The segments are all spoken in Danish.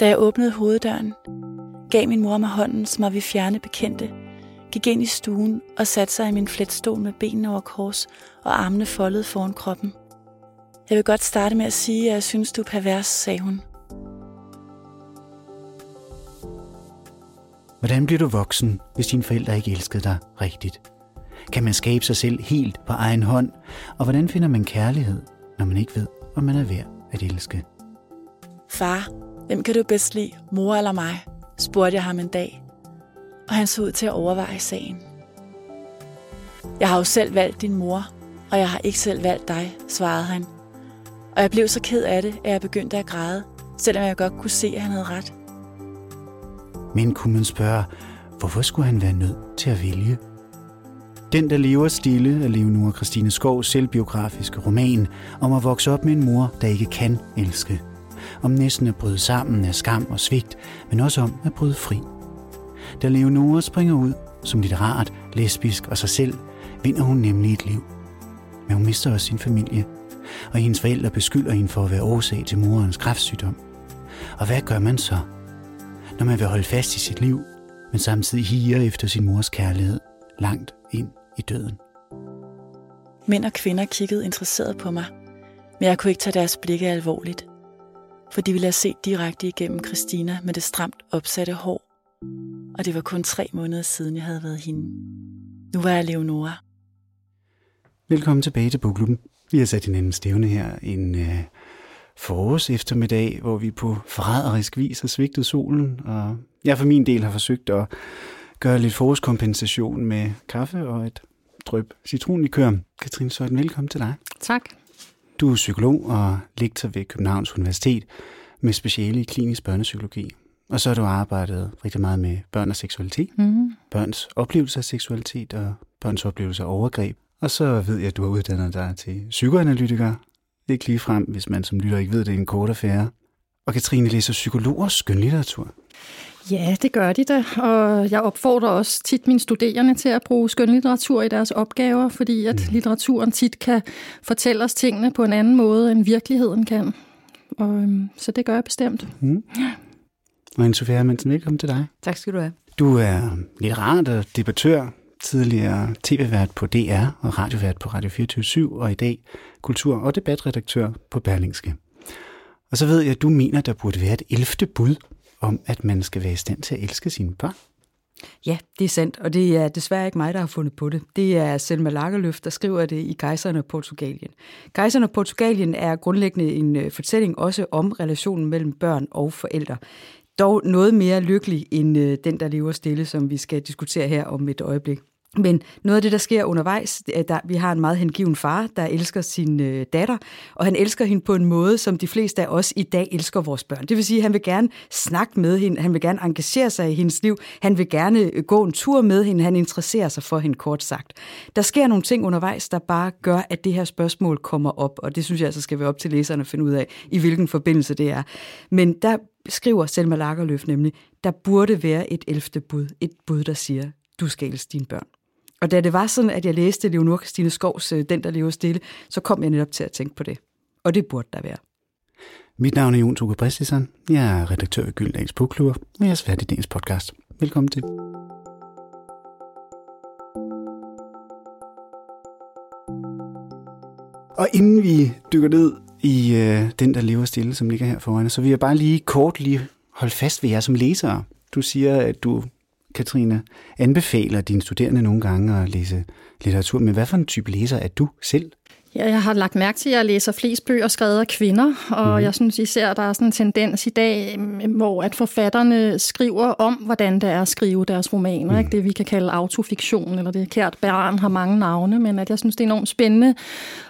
Da jeg åbnede hoveddøren, gav min mor mig hånden, som var vi fjerne bekendte, gik ind i stuen og satte sig i min fletstol med benene over kors og armene foldet foran kroppen. Jeg vil godt starte med at sige, at jeg synes, du er pervers, sagde hun. Hvordan bliver du voksen, hvis dine forældre ikke elskede dig rigtigt? Kan man skabe sig selv helt på egen hånd? Og hvordan finder man kærlighed, når man ikke ved, om man er værd at elske? Far, hvem kan du bedst lide, mor eller mig? spurgte jeg ham en dag. Og han så ud til at overveje sagen. Jeg har jo selv valgt din mor, og jeg har ikke selv valgt dig, svarede han. Og jeg blev så ked af det, at jeg begyndte at græde, selvom jeg godt kunne se, at han havde ret. Men kunne man spørge, hvorfor skulle han være nødt til at vælge? Den, der lever stille, er Leonora Christine Skovs selvbiografiske roman om at vokse op med en mor, der ikke kan elske. Om næsten at bryde sammen af skam og svigt, men også om at bryde fri. Da Leonora springer ud som litterat, lesbisk og sig selv, vinder hun nemlig et liv. Men hun mister også sin familie, og hendes forældre beskylder hende for at være årsag til morens kræftsygdom. Og hvad gør man så, når man vil holde fast i sit liv, men samtidig higer efter sin mors kærlighed langt ind i døden? Mænd og kvinder kiggede interesseret på mig, men jeg kunne ikke tage deres blikke alvorligt, for de ville have set direkte igennem Christina med det stramt opsatte hår, og det var kun tre måneder siden, jeg havde været hende. Nu var jeg Leonora. Velkommen tilbage til Bogklubben. Vi har sat hinanden stævne her en øh, forårs eftermiddag, hvor vi på forræderisk vis har svigtet solen, og jeg for min del har forsøgt at gøre lidt forårskompensation med kaffe og et drøb citronlikør. Katrine Søjden, velkommen til dig. Tak. Du er psykolog og lektor ved Københavns Universitet med speciale i klinisk børnepsykologi. Og så har du arbejdet rigtig meget med børn og seksualitet, Mm. børns oplevelse af seksualitet og børns oplevelse af overgreb. Og så ved jeg, at du har uddannet dig til psykoanalytiker. Ikke lige frem, hvis man som lytter ikke ved, det er en kort affære. Og Katrine læser psykologers skønlitteratur. Ja, det gør de da, og jeg opfordrer også tit mine studerende til at bruge skønlitteratur i deres opgaver, fordi at Mm. litteraturen tit kan fortælle os tingene på en anden måde, end virkeligheden kan. Og, øhm, så det gør jeg bestemt. Mm. Og Sofia Hermansen, velkommen til dig. Tak skal du have. Du er litterat og debattør, tidligere tv-vært på DR og radiovært på Radio 24 og i dag kultur- og debatredaktør på Berlingske. Og så ved jeg, at du mener, der burde være et 11. bud om, at man skal være i stand til at elske sine børn. Ja, det er sandt, og det er desværre ikke mig, der har fundet på det. Det er Selma Lagerlöf, der skriver det i Gejserne og Portugalien. Gejserne og Portugalien er grundlæggende en øh, fortælling også om relationen mellem børn og forældre. Dog noget mere lykkelig end øh, den, der lever stille, som vi skal diskutere her om et øjeblik. Men noget af det, der sker undervejs, er, at vi har en meget hengiven far, der elsker sin øh, datter, og han elsker hende på en måde, som de fleste af os i dag elsker vores børn. Det vil sige, at han vil gerne snakke med hende, han vil gerne engagere sig i hendes liv, han vil gerne øh, gå en tur med hende, han interesserer sig for hende kort sagt. Der sker nogle ting undervejs, der bare gør, at det her spørgsmål kommer op, og det synes jeg altså skal være op til læserne at finde ud af, i hvilken forbindelse det er. Men der skriver Selma Lagerlöf nemlig, der burde være et elfte bud, et bud, der siger, du skal elske dine børn. Og da det var sådan, at jeg læste Leonor Christine Skovs øh, Den, der lever stille, så kom jeg netop til at tænke på det. Og det burde der være. Mit navn er Jon Tukke Bristison. Jeg er redaktør ved Gyldendals Bogklubber, og jeg er svært i dagens podcast. Velkommen til. Og inden vi dykker ned i øh, den, der lever stille, som ligger her foran så vil jeg bare lige kort lige holde fast ved jer som læsere. Du siger, at du, Katrine, anbefaler dine studerende nogle gange at læse litteratur, men hvad for en type læser er du selv? Ja, jeg har lagt mærke til, at jeg læser flest bøger skrevet af kvinder, og mm. jeg synes især, at der er sådan en tendens i dag, mm, hvor at forfatterne skriver om, hvordan det er at skrive deres romaner. Mm. Ikke? Det vi kan kalde autofiktion, eller det kært barn har mange navne, men at jeg synes, det er enormt spændende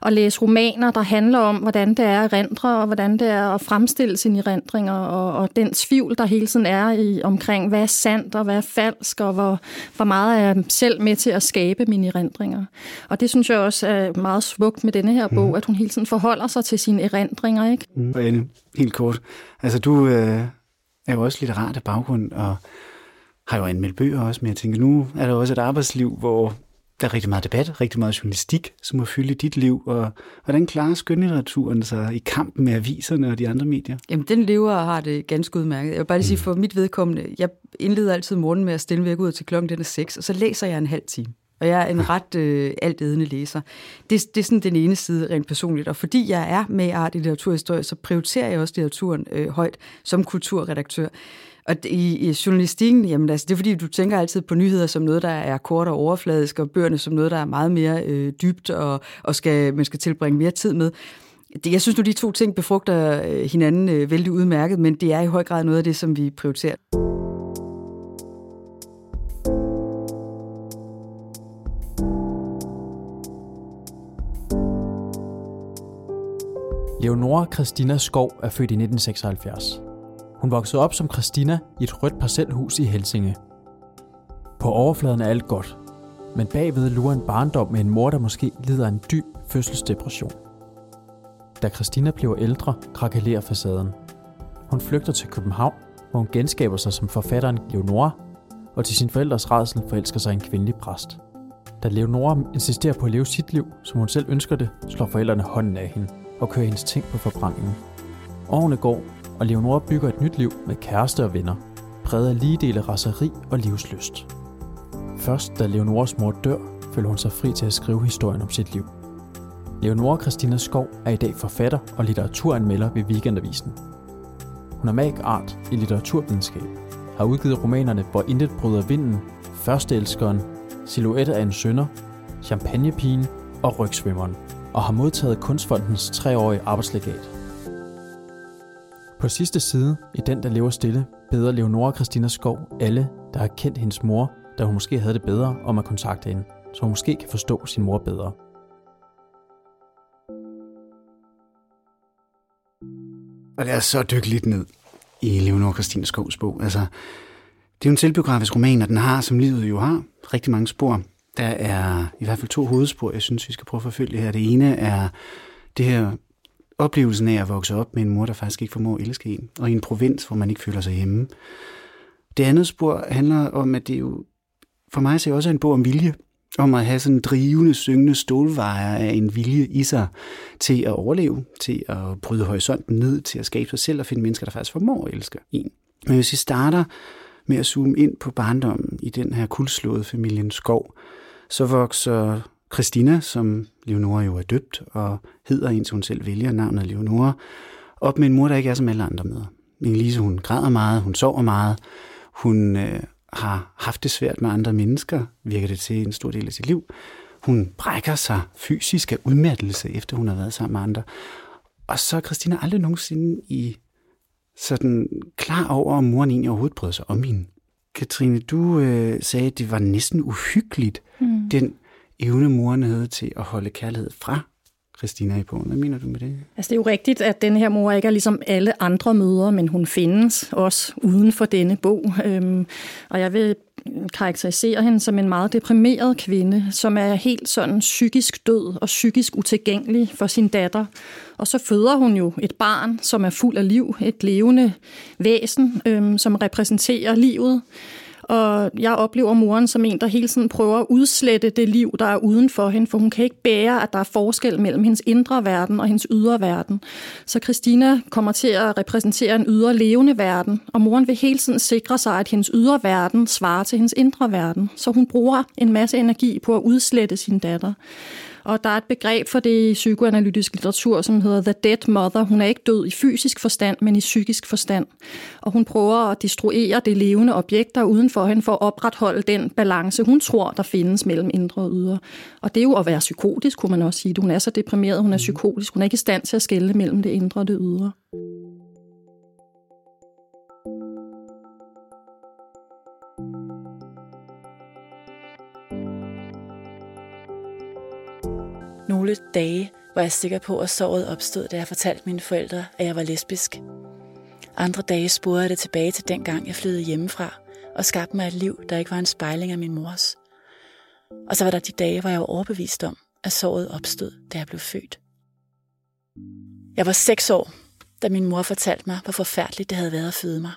at læse romaner, der handler om, hvordan det er at rendre, og hvordan det er at fremstille sine erindringer, og, og den tvivl, der hele tiden er i, omkring, hvad er sandt og hvad er falsk, og hvor, hvor meget er jeg selv med til at skabe mine erindringer. Og det synes jeg også er meget smukt med denne her bog, mm. at hun hele tiden forholder sig til sine erindringer, ikke? Mm. Og Anne, helt kort. Altså, du øh, er jo også litterat af baggrund, og har jo anmeldt bøger også, men jeg tænker, nu er der også et arbejdsliv, hvor der er rigtig meget debat, rigtig meget journalistik, som må fylde dit liv. Og hvordan klarer skønlitteraturen sig i kampen med aviserne og de andre medier? Jamen, den lever og har det ganske udmærket. Jeg vil bare lige sige, mm. for mit vedkommende, jeg indleder altid morgenen med at stille væk ud til klokken den er 6, og så læser jeg en halv time. Og jeg er en ret øh, altædende læser. Det, det er sådan den ene side rent personligt. Og fordi jeg er med i art i litteraturhistorie, så prioriterer jeg også litteraturen øh, højt som kulturredaktør. Og i, i journalistikken, jamen altså, det er fordi, du tænker altid på nyheder som noget, der er kort og overfladisk, og bøgerne som noget, der er meget mere øh, dybt, og, og skal, man skal tilbringe mere tid med. Jeg synes nu, de to ting befrugter øh, hinanden øh, vældig udmærket, men det er i høj grad noget af det, som vi prioriterer. Leonora Christina Skov er født i 1976. Hun voksede op som Christina i et rødt parcelhus i Helsinge. På overfladen er alt godt, men bagved lurer en barndom med en mor, der måske lider af en dyb fødselsdepression. Da Christina bliver ældre, krakelerer facaden. Hun flygter til København, hvor hun genskaber sig som forfatteren Leonora, og til sin forældres redsel forelsker sig en kvindelig præst. Da Leonora insisterer på at leve sit liv, som hun selv ønsker det, slår forældrene hånden af hende og kører hendes ting på forbrændingen. Årene går, og Leonora bygger et nyt liv med kæreste og venner, præget af lige dele raseri og livsløst. Først da Leonoras mor dør, føler hun sig fri til at skrive historien om sit liv. Leonora Christina Skov er i dag forfatter og litteraturanmelder ved Weekendavisen. Hun er mag art i litteraturvidenskab, har udgivet romanerne Hvor intet bryder vinden, Førsteelskeren, Silhouette af en sønder, Champagnepigen og Rygsvømmeren, og har modtaget Kunstfondens treårige arbejdslegat. På sidste side, i den, der lever stille, beder Leonora Christina Skov alle, der har kendt hendes mor, da hun måske havde det bedre, om at kontakte hende, så hun måske kan forstå sin mor bedre. Og lad os så dykke lidt ned i Leonora Christina Skovs bog. Altså, det er jo en selvbiografisk roman, og den har, som livet jo har, rigtig mange spor. Der er i hvert fald to hovedspor, jeg synes, vi skal prøve at forfølge her. Det ene er det her oplevelsen af at vokse op med en mor, der faktisk ikke formår at elske en, og i en provins, hvor man ikke føler sig hjemme. Det andet spor handler om, at det jo for mig ser også en bog om vilje, om at have sådan en drivende, syngende stålvejer af en vilje i sig til at overleve, til at bryde horisonten ned, til at skabe sig selv og finde mennesker, der faktisk formår at elske en. Men hvis vi starter med at zoome ind på barndommen i den her kuldslåede familien Skov, så vokser Christina, som Leonora jo er døbt, og hedder indtil hun selv vælger navnet Leonora, op med en mor, der ikke er som alle andre møder. Inge-Lise, hun græder meget, hun sover meget, hun øh, har haft det svært med andre mennesker, virker det til en stor del af sit liv. Hun brækker sig fysisk af udmattelse, efter hun har været sammen med andre. Og så er Christina aldrig nogensinde i sådan klar over, om moren egentlig overhovedet bryder sig om hende. Katrine, du øh, sagde, at det var næsten uhyggeligt, mm. den evne, moren havde til at holde kærlighed fra Christina i bogen. Hvad mener du med det? Altså det er jo rigtigt, at den her mor ikke er ligesom alle andre mødre, men hun findes også uden for denne bog. Øhm, og jeg vil karakterisere hende som en meget deprimeret kvinde, som er helt sådan psykisk død og psykisk utilgængelig for sin datter. Og så føder hun jo et barn, som er fuld af liv, et levende væsen, øhm, som repræsenterer livet. Og jeg oplever moren som en, der hele tiden prøver at udslette det liv, der er uden for hende, for hun kan ikke bære, at der er forskel mellem hendes indre verden og hendes ydre verden. Så Christina kommer til at repræsentere en ydre levende verden, og moren vil hele tiden sikre sig, at hendes ydre verden svarer til hendes indre verden. Så hun bruger en masse energi på at udslette sin datter. Og der er et begreb for det i psykoanalytisk litteratur, som hedder The Dead Mother. Hun er ikke død i fysisk forstand, men i psykisk forstand. Og hun prøver at destruere det levende objekt, der uden for hende for at opretholde den balance, hun tror, der findes mellem indre og ydre. Og det er jo at være psykotisk, kunne man også sige. Hun er så deprimeret, hun er psykotisk. Hun er ikke i stand til at skelne mellem det indre og det ydre. Nogle dage var jeg sikker på, at såret opstod, da jeg fortalte mine forældre, at jeg var lesbisk. Andre dage spurgte jeg det tilbage til den gang, jeg flyttede hjemmefra og skabte mig et liv, der ikke var en spejling af min mors. Og så var der de dage, hvor jeg var overbevist om, at såret opstod, da jeg blev født. Jeg var seks år, da min mor fortalte mig, hvor forfærdeligt det havde været at føde mig.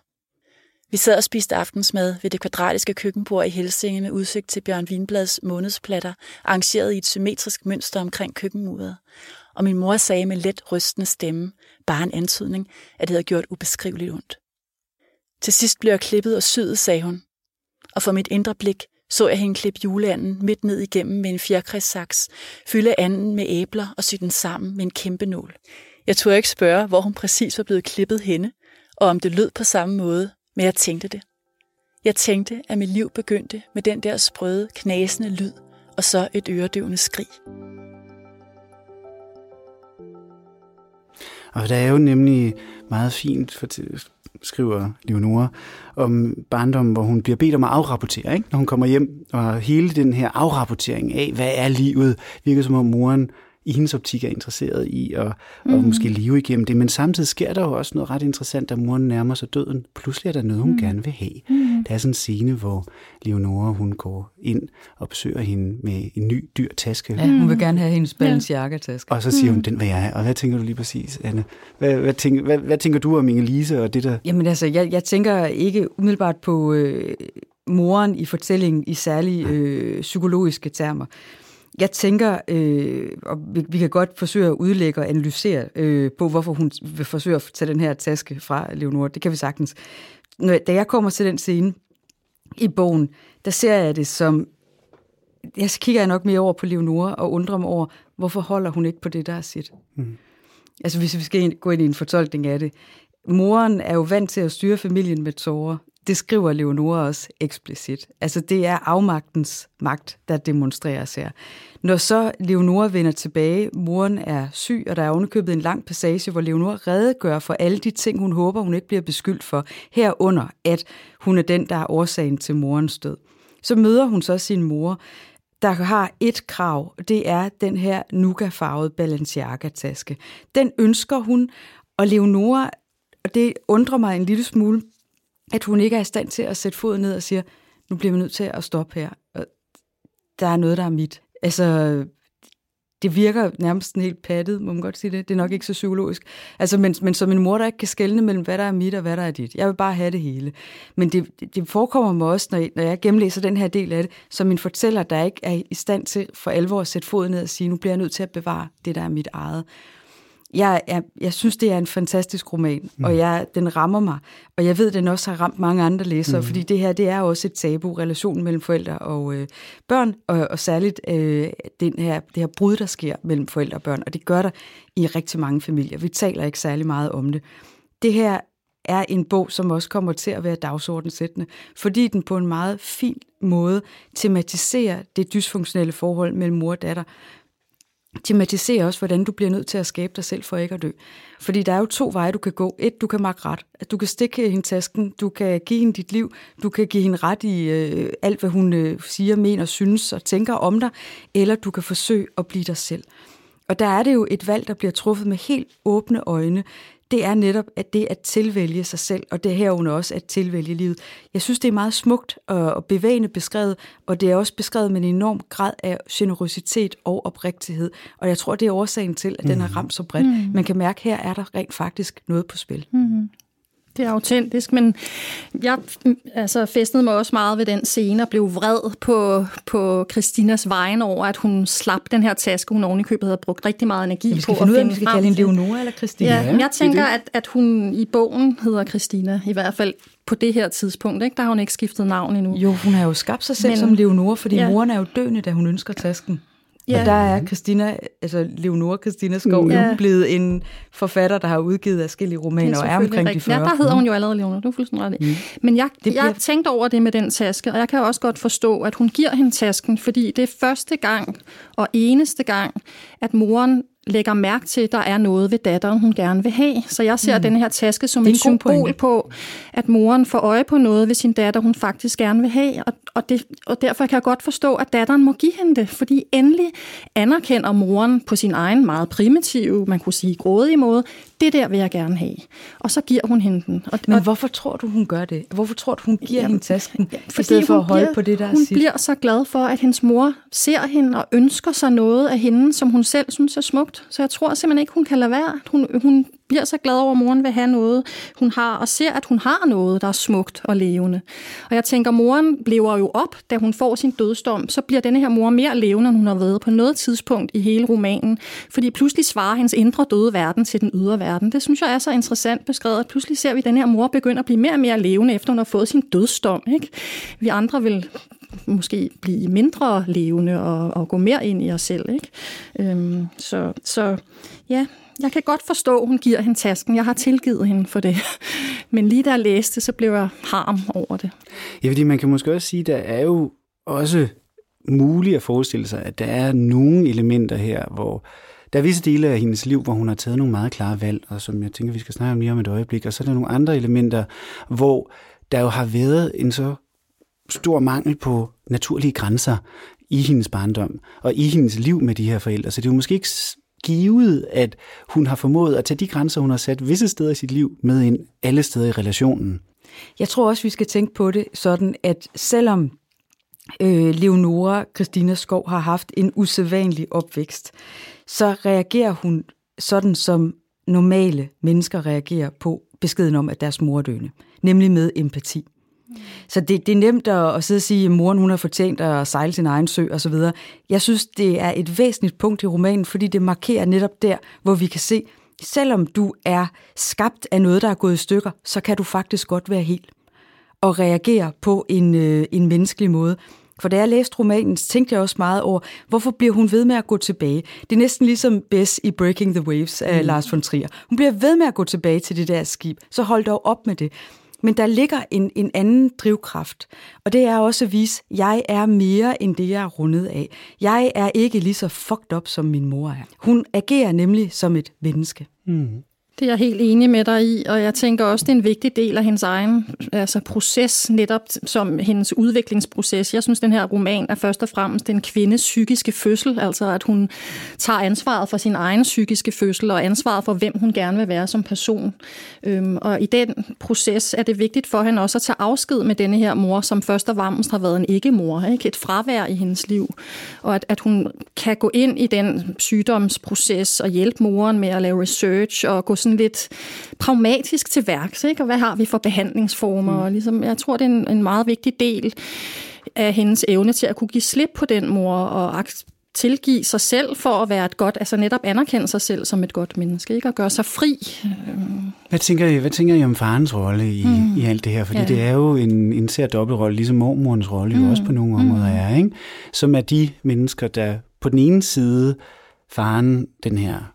Vi sad og spiste aftensmad ved det kvadratiske køkkenbord i Helsinge med udsigt til Bjørn Vinblads månedsplatter, arrangeret i et symmetrisk mønster omkring køkkenmuret. Og min mor sagde med let rystende stemme, bare en antydning, at det havde gjort ubeskriveligt ondt. Til sidst blev jeg klippet og syet, sagde hun. Og for mit indre blik så jeg hende klippe juleanden midt ned igennem med en fjerkræssaks, fylde anden med æbler og sy den sammen med en kæmpe nål. Jeg turde ikke spørge, hvor hun præcis var blevet klippet henne, og om det lød på samme måde, men jeg tænkte det. Jeg tænkte, at mit liv begyndte med den der sprøde, knasende lyd, og så et øredøvende skrig. Og der er jo nemlig meget fint, for, skriver Leonora, om barndommen, hvor hun bliver bedt om at afrapportere, ikke? når hun kommer hjem. Og hele den her afrapportering af, hvad er livet, virker som om moren i hendes optik er interesseret i at, mm. at måske leve igennem det. Men samtidig sker der jo også noget ret interessant, da moren nærmer sig døden. Pludselig er der noget, hun mm. gerne vil have. Mm. Der er sådan en scene, hvor Leonora hun går ind og besøger hende med en ny dyr taske. Ja, hun vil gerne have hendes Balenciaga-taske. Og så siger hun, mm. den vil jeg have. Og hvad tænker du lige præcis, Anne? Hvad, hvad, tænker, hvad, hvad tænker du om Inge-Lise og det der? Jamen altså, jeg, jeg tænker ikke umiddelbart på... Øh, moren i fortællingen i særlige øh, psykologiske termer. Jeg tænker, øh, og vi, vi kan godt forsøge at udlægge og analysere øh, på, hvorfor hun vil forsøge at tage den her taske fra Leonora. Det kan vi sagtens. Når, da jeg kommer til den scene i bogen, der ser jeg det som... Jeg kigger jeg nok mere over på Leonora og undrer mig over, hvorfor holder hun ikke på det, der er sit. Mm. Altså hvis vi skal gå ind i en fortolkning af det. Moren er jo vant til at styre familien med tårer det skriver Leonora også eksplicit. Altså det er afmagtens magt, der demonstreres her. Når så Leonora vender tilbage, moren er syg, og der er ovenikøbet en lang passage, hvor Leonora redegør for alle de ting, hun håber, hun ikke bliver beskyldt for, herunder at hun er den, der er årsagen til morens død. Så møder hun så sin mor, der har et krav, det er den her nuka-farvede Balenciaga-taske. Den ønsker hun, og Leonora, og det undrer mig en lille smule, at hun ikke er i stand til at sætte foden ned og sige, nu bliver vi nødt til at stoppe her. Der er noget, der er mit. Altså, det virker nærmest helt pattet, må man godt sige det. Det er nok ikke så psykologisk. Altså, men, men som en mor, der ikke kan skelne mellem, hvad der er mit og hvad der er dit. Jeg vil bare have det hele. Men det, det forekommer mig også, når jeg, når jeg gennemlæser den her del af det, som en fortæller, der ikke er i stand til for alvor at sætte foden ned og sige, nu bliver jeg nødt til at bevare det, der er mit eget jeg, jeg, jeg synes, det er en fantastisk roman, mm. og jeg, den rammer mig. Og jeg ved, den også har ramt mange andre læsere, mm. fordi det her det er også et tabu, relationen mellem forældre og øh, børn, og, og særligt øh, den her, det her brud, der sker mellem forældre og børn, og det gør der i rigtig mange familier. Vi taler ikke særlig meget om det. Det her er en bog, som også kommer til at være dagsordensættende, fordi den på en meget fin måde tematiserer det dysfunktionelle forhold mellem mor og datter, tematiserer også, hvordan du bliver nødt til at skabe dig selv for ikke at dø. Fordi der er jo to veje, du kan gå. Et, du kan makke ret. At du kan stikke hende tasken, du kan give hende dit liv, du kan give hende ret i øh, alt, hvad hun øh, siger, mener, synes og tænker om dig, eller du kan forsøge at blive dig selv. Og der er det jo et valg, der bliver truffet med helt åbne øjne det er netop at det at tilvælge sig selv, og det er herunder også at tilvælge livet. Jeg synes, det er meget smukt og bevægende beskrevet, og det er også beskrevet med en enorm grad af generøsitet og oprigtighed. Og jeg tror, det er årsagen til, at den har ramt så bredt. Mm. Man kan mærke, at her er der rent faktisk noget på spil. Mm. Det er autentisk, men jeg altså, festede mig også meget ved den scene og blev vred på, på Christinas vejen over, at hun slap den her taske, hun oven i købet havde brugt rigtig meget energi ja, vi skal på. Finde ud af, om vi skal kalde hende Leonora eller Christina. Ja, ja jeg tænker, det det. At, at hun i bogen hedder Christina, i hvert fald på det her tidspunkt. Ikke? Der har hun ikke skiftet navn endnu. Jo, hun har jo skabt sig selv men, som Leonora, fordi ja. moren er jo døende, da hun ønsker tasken. Ja. Og der er Christina, altså Leonora Christina Skov, ja. jo blevet en forfatter, der har udgivet afskillige romaner og er omkring de 40. Ja, der hedder hun jo allerede Leonora, du er fuldstændig ret mm. Men jeg, det bliver... jeg tænkte over det med den taske, og jeg kan også godt forstå, at hun giver hende tasken, fordi det er første gang og eneste gang, at moren lægger mærke til, at der er noget ved datteren, hun gerne vil have. Så jeg ser mm. den her taske som et symbol pointe. på, at moren får øje på noget ved sin datter, hun faktisk gerne vil have. Og, og, det, og derfor kan jeg godt forstå, at datteren må give hende det, fordi endelig anerkender moren på sin egen meget primitive, man kunne sige grådige måde, det der vil jeg gerne have. Og så giver hun hende den. Og, Men hvorfor tror du, hun gør det? Hvorfor tror du, hun giver jamen, hende tasken, ja, i stedet for at holde bliver, på det, der Hun bliver så glad for, at hendes mor ser hende og ønsker sig noget af hende, som hun selv synes er smukt. smukt. Så jeg tror simpelthen ikke, hun kan lade være. Hun, hun bliver så glad over, at moren vil have noget, hun har, og ser, at hun har noget, der er smukt og levende. Og jeg tænker, moren lever jo op, da hun får sin dødsdom, så bliver denne her mor mere levende, end hun har været på noget tidspunkt i hele romanen, fordi pludselig svarer hendes indre døde verden til den ydre verden. Det synes jeg er så interessant beskrevet, at pludselig ser vi, at den her mor begynder at blive mere og mere levende, efter hun har fået sin dødsdom. Ikke? Vi andre vil måske blive mindre levende og, og gå mere ind i os selv. Ikke? Øhm, så, så ja, jeg kan godt forstå, at hun giver hende tasken. Jeg har tilgivet hende for det. Men lige da jeg læste, så blev jeg harm over det. Ja, fordi man kan måske også sige, at der er jo også muligt at forestille sig, at der er nogle elementer her, hvor der er visse dele af hendes liv, hvor hun har taget nogle meget klare valg, og som jeg tænker, vi skal snakke om lige om et øjeblik. Og så er der nogle andre elementer, hvor der jo har været en så stor mangel på naturlige grænser i hendes barndom og i hendes liv med de her forældre. Så det er jo måske ikke givet, at hun har formået at tage de grænser, hun har sat visse steder i sit liv, med ind alle steder i relationen. Jeg tror også, vi skal tænke på det sådan, at selvom øh, Leonora Christina Skov har haft en usædvanlig opvækst, så reagerer hun sådan, som normale mennesker reagerer på beskeden om, at deres mor er døende, nemlig med empati. Så det, det er nemt at, at sidde og sige, at moren hun har fortjent at sejle sin egen sø osv. Jeg synes, det er et væsentligt punkt i romanen, fordi det markerer netop der, hvor vi kan se, selvom du er skabt af noget, der er gået i stykker, så kan du faktisk godt være helt og reagere på en, øh, en menneskelig måde. For da jeg læste romanen, tænkte jeg også meget over, hvorfor bliver hun ved med at gå tilbage? Det er næsten ligesom Bess i Breaking the Waves af mm. Lars von Trier. Hun bliver ved med at gå tilbage til det der skib, så hold dog op med det. Men der ligger en, en anden drivkraft, og det er også at vise, at jeg er mere end det, jeg er rundet af. Jeg er ikke lige så fucked up, som min mor er. Hun agerer nemlig som et menneske. Mm. Det er jeg helt enig med dig i, og jeg tænker også, det er en vigtig del af hendes egen altså proces, netop som hendes udviklingsproces. Jeg synes, den her roman er først og fremmest den kvindes psykiske fødsel, altså at hun tager ansvaret for sin egen psykiske fødsel og ansvaret for, hvem hun gerne vil være som person. Øhm, og i den proces er det vigtigt for hende også at tage afsked med denne her mor, som først og fremmest har været en ikke-mor, ikke? et fravær i hendes liv, og at, at hun kan gå ind i den sygdomsproces og hjælpe moren med at lave research og gå sådan lidt pragmatisk til værks, ikke? og hvad har vi for behandlingsformer? Mm. Og ligesom, jeg tror, det er en, en meget vigtig del af hendes evne til at kunne give slip på den mor og tilgive sig selv for at være et godt, altså netop anerkende sig selv som et godt menneske, ikke? Og gøre sig fri. Hvad tænker I, hvad tænker I om farens rolle i, mm. i alt det her? Fordi ja. det er jo en, en sær dobbeltrolle, ligesom mormorens rolle mm. jo også på nogle områder mm. er, ikke? Som er de mennesker, der på den ene side faren, den her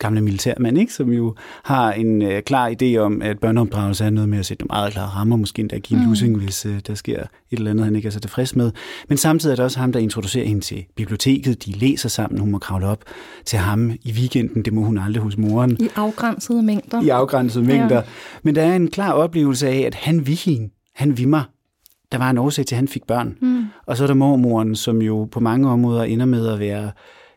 gamle militærmand, ikke? som jo har en øh, klar idé om, at børneopdragelse er noget med at sætte nogle meget klare rammer, måske endda give en mm. lussing, hvis øh, der sker et eller andet, han ikke er så tilfreds med. Men samtidig er det også ham, der introducerer hende til biblioteket. De læser sammen, hun må kravle op til ham i weekenden. Det må hun aldrig hos moren. I afgrænsede mængder. I afgrænsede mængder. Ja. Men der er en klar oplevelse af, at han vil hende. Han vil mig der var en årsag til, at han fik børn. Mm. Og så er der mormoren, som jo på mange områder ender med at være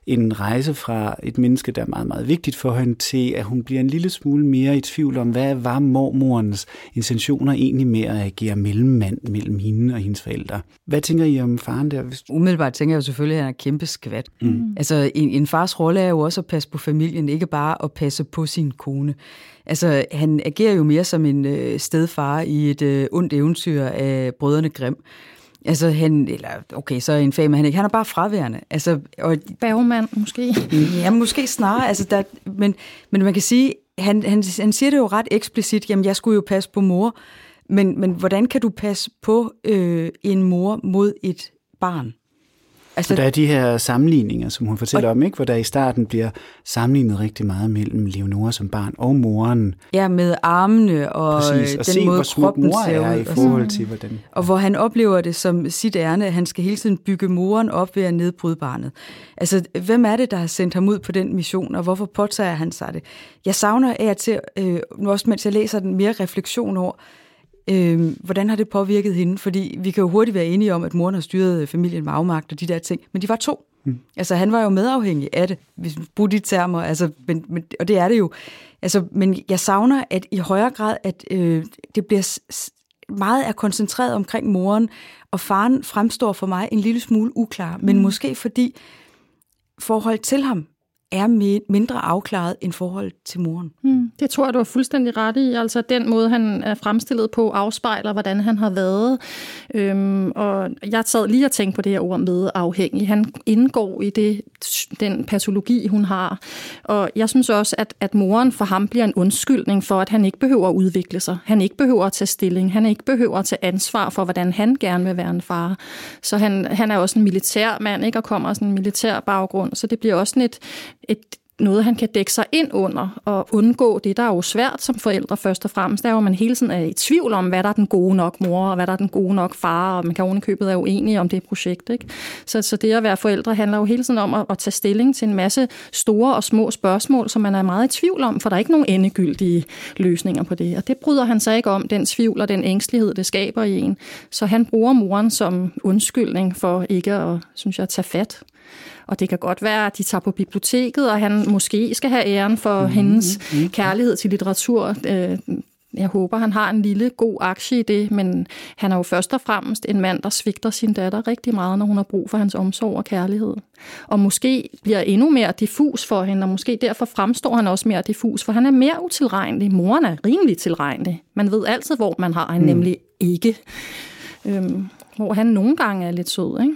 en rejse fra et menneske, der er meget, meget vigtigt for hende, til at hun bliver en lille smule mere i tvivl om, hvad var mormorens intentioner egentlig med at agere mellemmand mellem hende og hendes forældre. Hvad tænker I om faren der? Umiddelbart tænker jeg jo selvfølgelig, at han er kæmpe skvat. Mm. Altså, en, en fars rolle er jo også at passe på familien, ikke bare at passe på sin kone. Altså, han agerer jo mere som en øh, stedfar i et øh, ondt eventyr af brødrene Grimm. Altså han, eller okay, så er en fag, men han ikke. Han er bare fraværende. Altså, og, Bagmand måske? Ja, måske snarere. Altså, der, men, men man kan sige, han, han, han siger det jo ret eksplicit, jamen jeg skulle jo passe på mor, men, men hvordan kan du passe på øh, en mor mod et barn? Altså, der er de her sammenligninger, som hun fortæller og, om, ikke? hvor der i starten bliver sammenlignet rigtig meget mellem Leonora som barn og moren. Ja, med armene og Præcis, og den se, måde hvor kroppen mor ser er ud. i forhold til, hvordan... Og hvor han oplever det som sit ærne, at han skal hele tiden bygge moren op ved at nedbryde barnet. Altså, hvem er det, der har sendt ham ud på den mission, og hvorfor påtager han sig det? Jeg savner af til, øh, nu også mens jeg læser den, mere refleksion over, Øh, hvordan har det påvirket hende? Fordi vi kan jo hurtigt være enige om, at moren har styret familien med afmagt og de der ting, men de var to. Mm. Altså, han var jo medafhængig af det, hvis vi bruger de termer, altså, men, men, og det er det jo. Altså, men jeg savner, at i højere grad, at øh, det bliver meget er koncentreret omkring moren, og faren fremstår for mig en lille smule uklar, mm. men måske fordi forhold til ham er mindre afklaret end forhold til moren. Mm, det tror jeg, du har fuldstændig ret i. Altså den måde, han er fremstillet på, afspejler, hvordan han har været. Øhm, og jeg sad lige og tænkte på det her ord med afhængig. Han indgår i det, den patologi, hun har. Og jeg synes også, at, at moren for ham bliver en undskyldning for, at han ikke behøver at udvikle sig. Han ikke behøver at tage stilling. Han ikke behøver at tage ansvar for, hvordan han gerne vil være en far. Så han, han er også en militær mand, ikke? og kommer af sådan en militær baggrund. Så det bliver også et, et noget, han kan dække sig ind under og undgå det, der er jo svært som forældre først og fremmest. Der er jo, man hele tiden er i tvivl om, hvad der er den gode nok mor, og hvad der er den gode nok far, og man kan ovenikøbet er uenig om det projekt. Ikke? Så, så det at være forældre handler jo hele tiden om at, at tage stilling til en masse store og små spørgsmål, som man er meget i tvivl om, for der er ikke nogen endegyldige løsninger på det. Og det bryder han sig ikke om, den tvivl og den ængstelighed, det skaber i en. Så han bruger moren som undskyldning for ikke at, synes jeg, tage fat. Og det kan godt være, at de tager på biblioteket, og han måske skal have æren for mm, hendes mm, kærlighed til litteratur. Øh, jeg håber, han har en lille god aktie i det, men han er jo først og fremmest en mand, der svigter sin datter rigtig meget, når hun har brug for hans omsorg og kærlighed. Og måske bliver endnu mere diffus for hende, og måske derfor fremstår han også mere diffus, for han er mere utilregnelig. Moren er rimelig tilregnelig. Man ved altid, hvor man har, han mm. nemlig ikke. Øhm, hvor han nogle gange er lidt sød, ikke?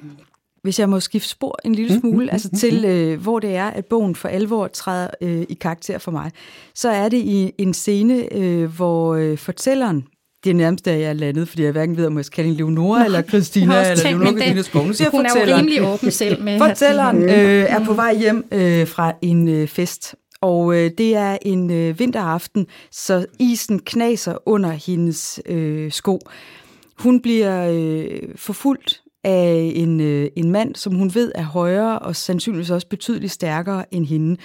Hvis jeg må skifte spor en lille mm, smule, mm, altså mm, til øh, hvor det er, at bogen for alvor træder øh, i karakter for mig, så er det i en scene, øh, hvor øh, fortælleren, det er nærmest, da jeg er landet, fordi jeg hverken ved, om jeg skal kalde hende Leonora eller Christina eller Leonora Christina Skov. Nu siger hun er jo rimelig åben selv med. Fortælleren øh, er på vej hjem øh, fra en øh, fest, og øh, det er en øh, vinteraften, så isen knaser under hendes øh, sko. Hun bliver øh, forfulgt af en, øh, en mand, som hun ved er højere og sandsynligvis også betydeligt stærkere end hende.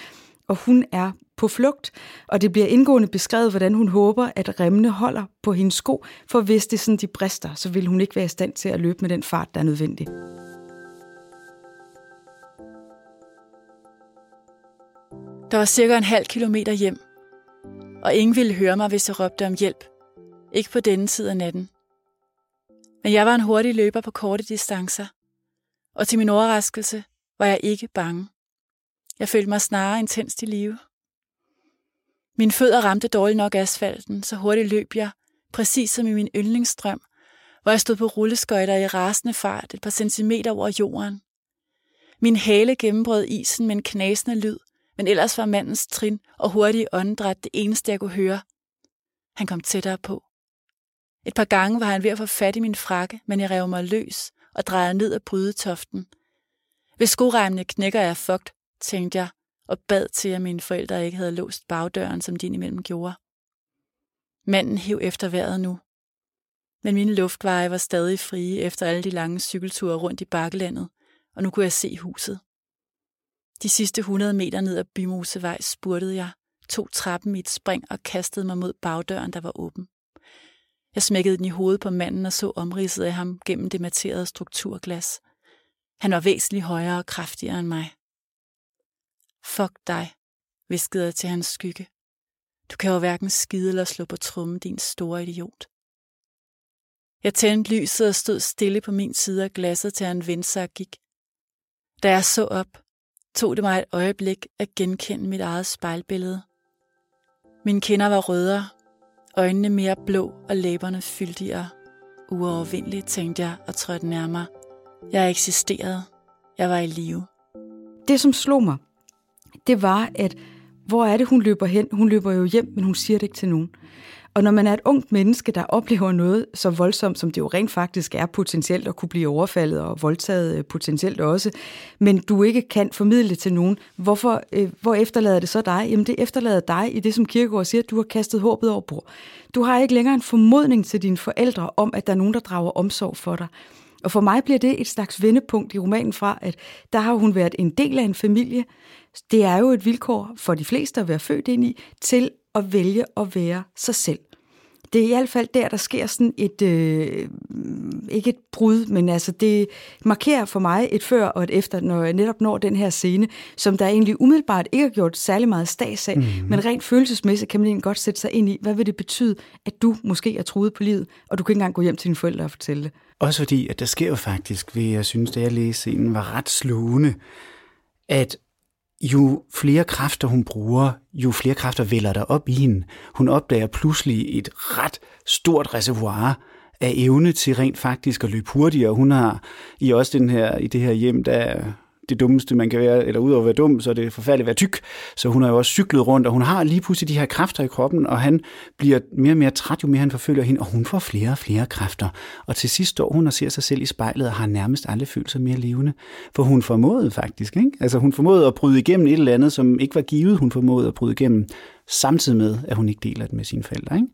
Og hun er på flugt, og det bliver indgående beskrevet, hvordan hun håber, at remmene holder på hendes sko, for hvis det sådan, de brister, så vil hun ikke være i stand til at løbe med den fart, der er nødvendig. Der var cirka en halv kilometer hjem, og ingen ville høre mig, hvis jeg råbte om hjælp. Ikke på denne tid af natten. Men jeg var en hurtig løber på korte distancer, og til min overraskelse var jeg ikke bange. Jeg følte mig snarere intenst i live. Mine fødder ramte dårligt nok asfalten, så hurtigt løb jeg, præcis som i min yndlingsstrøm, hvor jeg stod på rulleskøjter i rasende fart et par centimeter over jorden. Min hale gennembrød isen med en knasende lyd, men ellers var mandens trin og hurtige åndedræt det eneste, jeg kunne høre. Han kom tættere på. Et par gange var han ved at få fat i min frakke, men jeg rev mig løs og drejede ned ad brydetoften. Hvis skoremmene knækker jeg fugt, tænkte jeg, og bad til, at mine forældre ikke havde låst bagdøren, som de imellem gjorde. Manden hev efter vejret nu. Men mine luftveje var stadig frie efter alle de lange cykelture rundt i bakkelandet, og nu kunne jeg se huset. De sidste 100 meter ned ad Bymosevej spurtede jeg, tog trappen i et spring og kastede mig mod bagdøren, der var åben. Jeg smækkede den i hovedet på manden og så omridset af ham gennem det materede strukturglas. Han var væsentligt højere og kraftigere end mig. Fuck dig, viskede jeg til hans skygge. Du kan jo hverken skide eller slå på trummen, din store idiot. Jeg tændte lyset og stod stille på min side af glasset, til han vendte sig og gik. Da jeg så op, tog det mig et øjeblik at genkende mit eget spejlbillede. Mine kinder var rødere, Øjnene mere blå og læberne fyldigere. Uovervindeligt tænkte jeg og trådte nærmere. Jeg eksisterede. Jeg var i live. Det, som slog mig, det var, at hvor er det, hun løber hen? Hun løber jo hjem, men hun siger det ikke til nogen. Og når man er et ungt menneske, der oplever noget så voldsomt, som det jo rent faktisk er potentielt at kunne blive overfaldet og voldtaget øh, potentielt også, men du ikke kan formidle det til nogen, hvorfor, øh, hvor efterlader det så dig? Jamen det efterlader dig i det, som Kirkegaard siger, at du har kastet håbet over bord. Du har ikke længere en formodning til dine forældre om, at der er nogen, der drager omsorg for dig. Og for mig bliver det et slags vendepunkt i romanen fra, at der har hun været en del af en familie. Det er jo et vilkår for de fleste at være født ind i, til at vælge at være sig selv. Det er i hvert fald der, der sker sådan et, øh, ikke et brud, men altså det markerer for mig et før og et efter, når jeg netop når den her scene, som der egentlig umiddelbart ikke har gjort særlig meget stads af, mm-hmm. men rent følelsesmæssigt kan man egentlig godt sætte sig ind i, hvad vil det betyde, at du måske er truet på livet, og du kan ikke engang gå hjem til dine forældre og fortælle det. Også fordi, at der sker jo faktisk, ved jeg synes, da jeg læste scenen, var ret slugende, at jo flere kræfter hun bruger, jo flere kræfter vælger der op i hende. Hun opdager pludselig et ret stort reservoir af evne til rent faktisk at løbe hurtigere. Hun har i også den her, i det her hjem, der det dummeste, man kan være, eller udover at være dum, så er det forfærdeligt at være tyk. Så hun har jo også cyklet rundt, og hun har lige pludselig de her kræfter i kroppen, og han bliver mere og mere træt, jo mere han forfølger hende, og hun får flere og flere kræfter. Og til sidst står hun og ser sig selv i spejlet, og har nærmest aldrig følt sig mere levende. For hun formåede faktisk, ikke? Altså hun formåede at bryde igennem et eller andet, som ikke var givet, hun formåede at bryde igennem, samtidig med, at hun ikke deler det med sine forældre, ikke?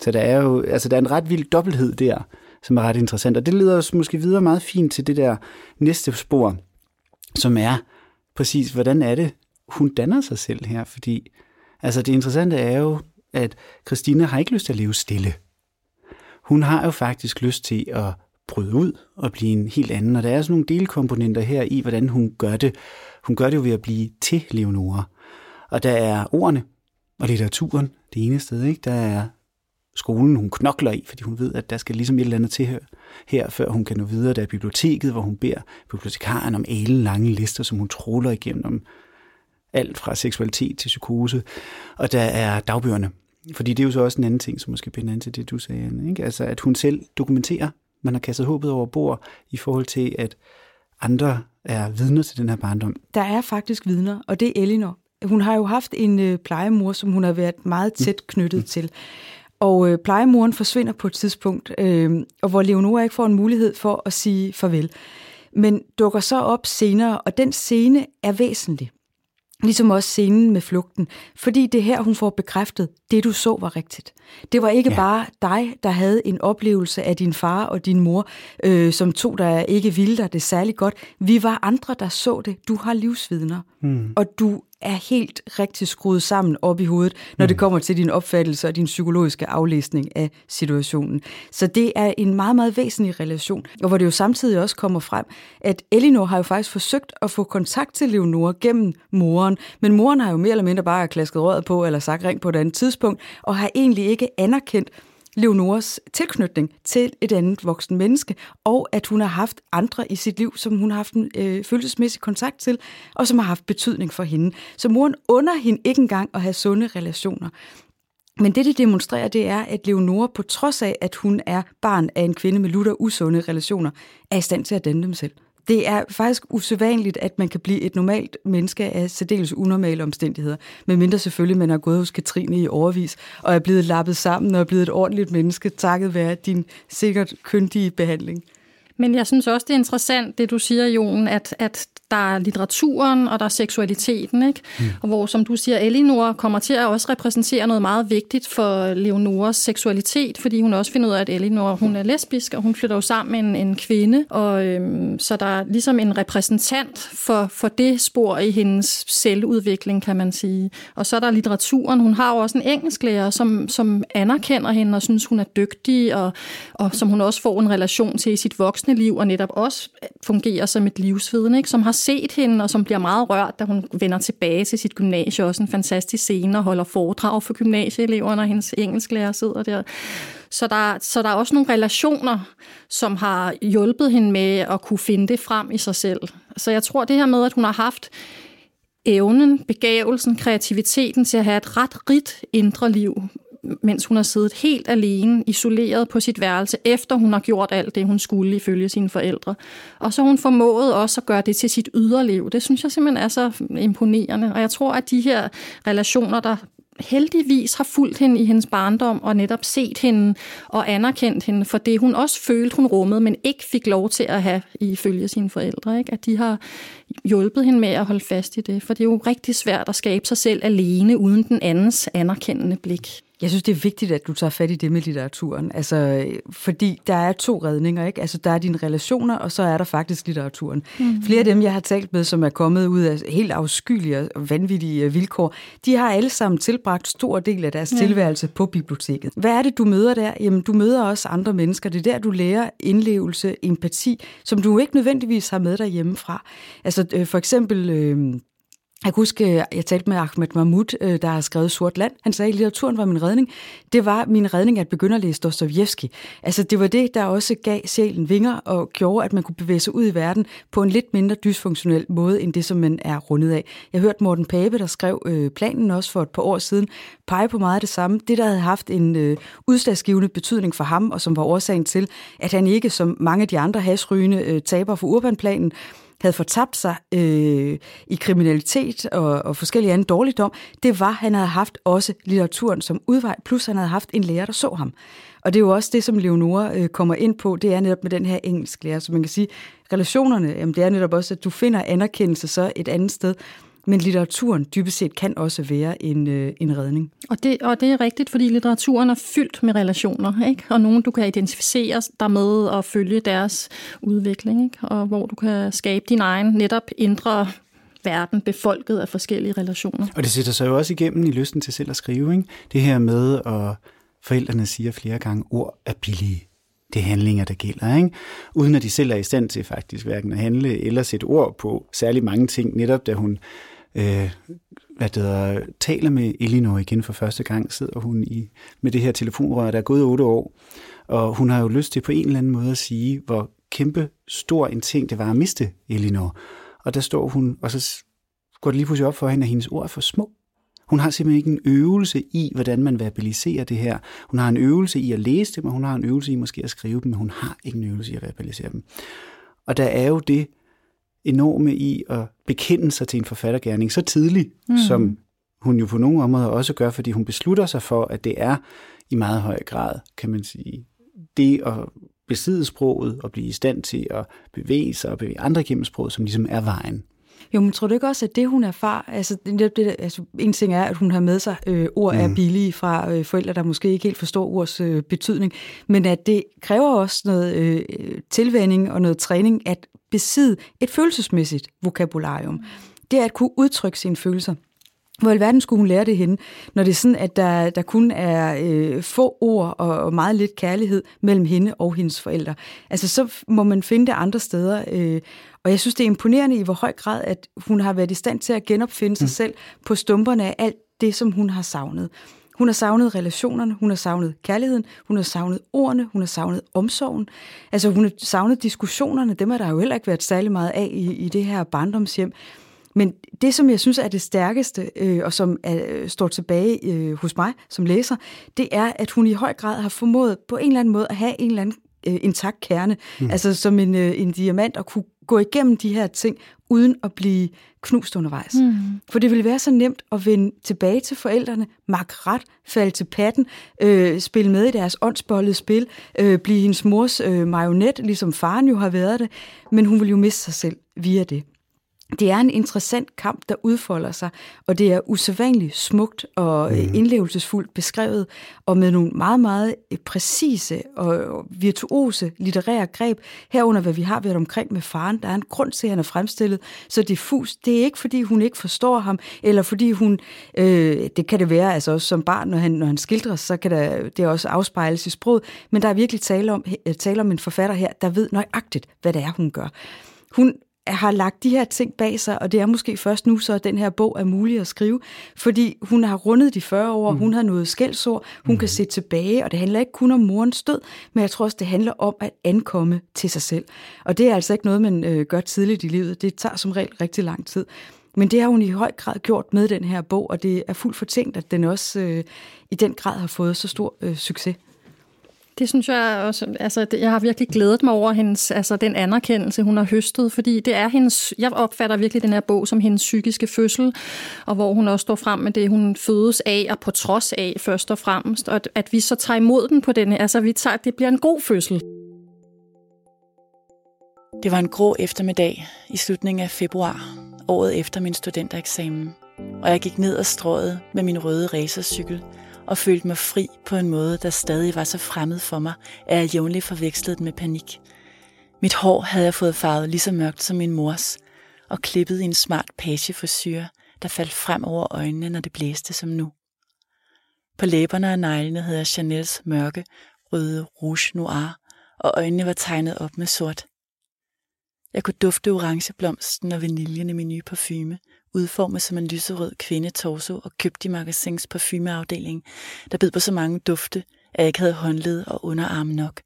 Så der er jo altså der er en ret vild dobbelthed der, som er ret interessant. Og det leder os måske videre meget fint til det der næste spor, som er præcis, hvordan er det, hun danner sig selv her? Fordi altså det interessante er jo, at Christina har ikke lyst til at leve stille. Hun har jo faktisk lyst til at bryde ud og blive en helt anden. Og der er sådan nogle delkomponenter her i, hvordan hun gør det. Hun gør det jo ved at blive til Leonora. Og der er ordene og litteraturen det ene sted. Ikke? Der er skolen, hun knokler i, fordi hun ved, at der skal ligesom et eller andet til her, før hun kan nå videre. Der er biblioteket, hvor hun beder bibliotekaren om alle lange lister, som hun troller igennem om alt fra seksualitet til psykose. Og der er dagbøgerne, fordi det er jo så også en anden ting, som måske binder ind til det, du sagde, Anne, ikke? Altså, at hun selv dokumenterer, man har kastet håbet over bord i forhold til, at andre er vidner til den her barndom. Der er faktisk vidner, og det er Elinor. Hun har jo haft en øh, plejemor, som hun har været meget tæt knyttet mm. til. Og øh, plejemoren forsvinder på et tidspunkt, øh, og hvor Leonora ikke får en mulighed for at sige farvel. Men dukker så op senere, og den scene er væsentlig. Ligesom også scenen med flugten. Fordi det her, hun får bekræftet, det du så var rigtigt. Det var ikke ja. bare dig, der havde en oplevelse af din far og din mor, øh, som to, der ikke ville dig det særlig godt. Vi var andre, der så det. Du har livsvidner. Mm. Og du er helt rigtig skruet sammen op i hovedet, når mm. det kommer til din opfattelse og din psykologiske aflæsning af situationen. Så det er en meget, meget væsentlig relation, og hvor det jo samtidig også kommer frem, at Elinor har jo faktisk forsøgt at få kontakt til Leonora gennem moren, men moren har jo mere eller mindre bare klasket røret på, eller sagt ring på et andet tidspunkt, og har egentlig ikke anerkendt, Leonoras tilknytning til et andet voksen menneske, og at hun har haft andre i sit liv, som hun har haft en øh, følelsesmæssig kontakt til, og som har haft betydning for hende. Så moren under hende ikke engang at have sunde relationer. Men det, det demonstrerer, det er, at Leonora, på trods af, at hun er barn af en kvinde med lutter usunde relationer, er i stand til at danne dem selv. Det er faktisk usædvanligt, at man kan blive et normalt menneske af særdeles unormale omstændigheder. Men mindre selvfølgelig, man har gået hos Katrine i overvis og er blevet lappet sammen og er blevet et ordentligt menneske, takket være din sikkert kyndige behandling. Men jeg synes også, det er interessant, det du siger, Jon, at, at der er litteraturen, og der er seksualiteten, ikke? Mm. Og hvor, som du siger, Elinor kommer til at også repræsentere noget meget vigtigt for Leonoras seksualitet, fordi hun også finder ud af, at Elinor, hun er lesbisk, og hun flytter jo sammen med en, en kvinde, og øhm, så der er ligesom en repræsentant for, for det spor i hendes selvudvikling, kan man sige. Og så er der litteraturen. Hun har jo også en engelsklærer, som, som anerkender hende og synes, hun er dygtig, og, og som hun også får en relation til i sit voksne liv, og netop også fungerer som et livsviden, ikke? som har set hende, og som bliver meget rørt, da hun vender tilbage til sit gymnasie. Også en fantastisk scene og holder foredrag for gymnasieeleverne, og hendes engelsklærer sidder der. Så der, så der er også nogle relationer, som har hjulpet hende med at kunne finde det frem i sig selv. Så jeg tror, det her med, at hun har haft evnen, begavelsen, kreativiteten til at have et ret rigt indre liv, mens hun har siddet helt alene, isoleret på sit værelse, efter hun har gjort alt det, hun skulle ifølge sine forældre. Og så hun formået også at gøre det til sit yderliv. Det synes jeg simpelthen er så imponerende. Og jeg tror, at de her relationer, der heldigvis har fulgt hende i hendes barndom og netop set hende og anerkendt hende for det, hun også følte, hun rummede, men ikke fik lov til at have ifølge sine forældre. Ikke? At de har hjulpet hende med at holde fast i det, for det er jo rigtig svært at skabe sig selv alene uden den andens anerkendende blik. Jeg synes, det er vigtigt, at du tager fat i det med litteraturen. Altså, fordi der er to redninger, ikke? Altså, der er dine relationer, og så er der faktisk litteraturen. Mm. Flere af dem, jeg har talt med, som er kommet ud af helt afskyelige og vanvittige vilkår, de har alle sammen tilbragt stor del af deres ja. tilværelse på biblioteket. Hvad er det, du møder der? Jamen, du møder også andre mennesker. Det er der, du lærer indlevelse, empati, som du ikke nødvendigvis har med dig hjemmefra. Altså, øh, for eksempel... Øh, jeg kan huske, øh, jeg talte med Ahmed Mahmoud, øh, der har skrevet Sort Land. Han sagde, at litteraturen var min redning. Det var min redning at begynde at læse Dostojevski. Altså, det var det, der også gav sjælen vinger og gjorde, at man kunne bevæge sig ud i verden på en lidt mindre dysfunktionel måde, end det, som man er rundet af. Jeg hørte Morten Pape, der skrev øh, planen også for et par år siden, pege på meget af det samme. Det, der havde haft en øh, udslagsgivende betydning for ham, og som var årsagen til, at han ikke, som mange af de andre hasrygende øh, taber for urbanplanen, havde fortabt sig øh, i kriminalitet og, og forskellige andre dårligdom, det var, at han havde haft også litteraturen som udvej, plus han havde haft en lærer, der så ham. Og det er jo også det, som Leonora øh, kommer ind på, det er netop med den her engelsk lærer. Så man kan sige, relationerne, jamen det er netop også, at du finder anerkendelse så et andet sted, men litteraturen dybest set kan også være en, øh, en redning. Og det, og det er rigtigt, fordi litteraturen er fyldt med relationer, ikke? og nogen, du kan identificere dig med og følge deres udvikling, ikke? og hvor du kan skabe din egen netop indre verden befolket af forskellige relationer. Og det sætter sig jo også igennem i lysten til selv at skrive. Ikke? Det her med, at forældrene siger flere gange, ord er billige. Det er handlinger, der gælder, ikke? uden at de selv er i stand til faktisk hverken at handle eller sætte ord på særlig mange ting, netop da hun øh, hvad det hedder, taler med Elinor igen for første gang, sidder hun i, med det her telefonrør, der er gået otte år, og hun har jo lyst til på en eller anden måde at sige, hvor kæmpe stor en ting det var at miste Elinor. Og der står hun, og så går det lige pludselig op for hende, at hendes ord er for små. Hun har simpelthen ikke en øvelse i, hvordan man verbaliserer det her. Hun har en øvelse i at læse dem, og hun har en øvelse i måske at skrive dem, men hun har ikke en øvelse i at verbalisere dem. Og der er jo det, enorme i at bekende sig til en forfattergærning så tidligt, mm. som hun jo på nogle områder også gør, fordi hun beslutter sig for, at det er i meget høj grad, kan man sige, det at besidde sproget og blive i stand til at bevæge sig og bevæge andre gennem sproget, som ligesom er vejen. Jo, men tror du ikke også, at det, hun erfarer, altså, det, det, altså en ting er, at hun har med sig øh, ord mm. er billige fra øh, forældre, der måske ikke helt forstår ords øh, betydning, men at det kræver også noget øh, tilvænding og noget træning at besidde et følelsesmæssigt vokabularium. Det er at kunne udtrykke sine følelser. Hvor i verden skulle hun lære det henne, når det er sådan, at der, der kun er øh, få ord og, og meget lidt kærlighed mellem hende og hendes forældre. Altså så må man finde det andre steder. Øh, og jeg synes, det er imponerende i hvor høj grad, at hun har været i stand til at genopfinde sig mm. selv på stumperne af alt det, som hun har savnet. Hun har savnet relationerne, hun har savnet kærligheden, hun har savnet ordene, hun har savnet omsorgen. Altså hun har savnet diskussionerne, dem har der jo heller ikke været særlig meget af i, i det her barndomshjem. Men det, som jeg synes er det stærkeste, øh, og som er, øh, står tilbage øh, hos mig som læser, det er, at hun i høj grad har formået på en eller anden måde at have en eller anden øh, intakt kerne, mm. altså som en, øh, en diamant, og kunne gå igennem de her ting, uden at blive knust undervejs. Mm. For det ville være så nemt at vende tilbage til forældrene, makke ret, falde til patten, øh, spille med i deres åndsbollede spil, øh, blive hendes mors øh, marionet, ligesom faren jo har været det, men hun ville jo miste sig selv via det det er en interessant kamp, der udfolder sig, og det er usædvanligt smukt og mm. indlevelsesfuldt beskrevet, og med nogle meget, meget øh, præcise og virtuose litterære greb, herunder hvad vi har været omkring med faren. Der er en grund til, at han er fremstillet så diffus. Det er ikke, fordi hun ikke forstår ham, eller fordi hun, øh, det kan det være, altså også som barn, når han, når han skildres, så kan der, det også afspejles i sproget, men der er virkelig tale om, tale om en forfatter her, der ved nøjagtigt, hvad det er, hun gør. Hun har lagt de her ting bag sig, og det er måske først nu, så den her bog er mulig at skrive, fordi hun har rundet de 40 år, mm. hun har nået skældsord, hun mm. kan se tilbage, og det handler ikke kun om morens død, men jeg tror også, det handler om at ankomme til sig selv. Og det er altså ikke noget, man øh, gør tidligt i livet. Det tager som regel rigtig lang tid. Men det har hun i høj grad gjort med den her bog, og det er fuldt fortænkt, at den også øh, i den grad har fået så stor øh, succes. Det synes jeg også, altså jeg har virkelig glædet mig over hendes, altså den anerkendelse, hun har høstet, fordi det er hendes, jeg opfatter virkelig den her bog som hendes psykiske fødsel, og hvor hun også står frem med det, hun fødes af, og på trods af først og fremmest, og at, at vi så tager imod den på den altså vi tager, det bliver en god fødsel. Det var en grå eftermiddag i slutningen af februar, året efter min studentereksamen, og jeg gik ned ad strået med min røde racercykel, og følte mig fri på en måde, der stadig var så fremmed for mig, at jeg jævnligt forvekslede den med panik. Mit hår havde jeg fået farvet lige så mørkt som min mors, og klippet i en smart pageforsyre, der faldt frem over øjnene, når det blæste som nu. På læberne og neglene havde jeg Chanels mørke, røde rouge noir, og øjnene var tegnet op med sort. Jeg kunne dufte orangeblomsten og vaniljen i min nye parfume, udformet som en lyserød kvindetorso og købt i magasins parfumeafdeling, der bød på så mange dufte, at jeg ikke havde håndled og underarm nok.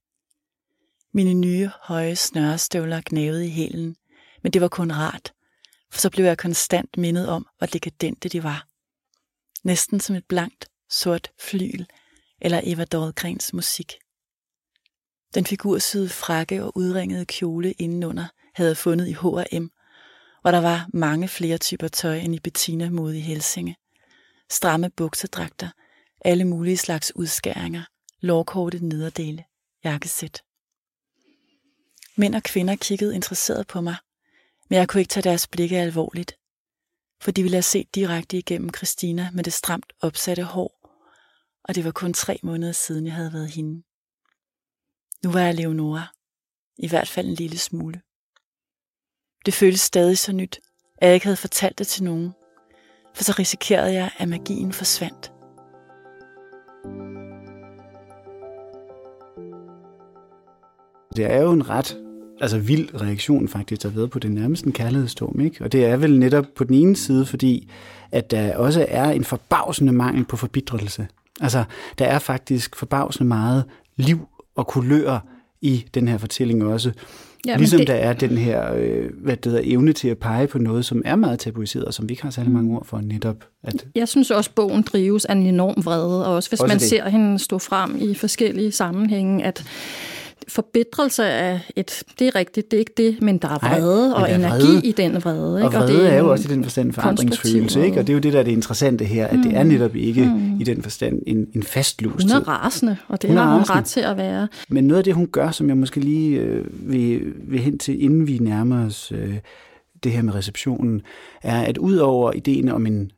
Mine nye, høje snørestøvler gnavede i hælen, men det var kun rart, for så blev jeg konstant mindet om, hvor dekadente de var. Næsten som et blankt, sort flyl eller Eva Dahlgrens musik. Den figursyde frakke og udringede kjole indenunder havde fundet i H&M, hvor der var mange flere typer tøj end i Bettina mode i Helsinge. Stramme buksedragter, alle mulige slags udskæringer, lårkorte nederdele, jakkesæt. Mænd og kvinder kiggede interesseret på mig, men jeg kunne ikke tage deres blikke alvorligt, for de ville have set direkte igennem Christina med det stramt opsatte hår, og det var kun tre måneder siden, jeg havde været hende. Nu var jeg Leonora, i hvert fald en lille smule. Det føltes stadig så nyt, at jeg ikke havde fortalt det til nogen, for så risikerede jeg, at magien forsvandt. Det er jo en ret altså vild reaktion faktisk, der har været på det nærmest en kærlighedsstorm. Ikke? Og det er vel netop på den ene side, fordi at der også er en forbavsende mangel på forbidrelse. Altså, der er faktisk forbavsende meget liv og kulør i den her fortælling også. Ja, ligesom det... der er den her øh, hvad det hedder, evne til at pege på noget, som er meget tabuiseret, og som vi ikke har særlig mange ord for netop. At... Jeg synes også, at bogen drives af en enorm vrede, og også hvis også man det. ser hende stå frem i forskellige sammenhænge, at forbedrelse af et, det er rigtigt, det er ikke det, men der er vrede Ej, og er energi vrede. i den vrede. Ikke? Og vrede og det er, er jo også i den forstand forandringsfølelse, ikke? og det er jo det, der er det interessante her, at mm. det er mm. netop ikke mm. i den forstand en, en fastlåst Hun er rasende, og det hun har hun ret til at være. Men noget af det, hun gør, som jeg måske lige øh, vil, vil hen til, inden vi nærmer os øh, det her med receptionen, er, at ud over ideen om en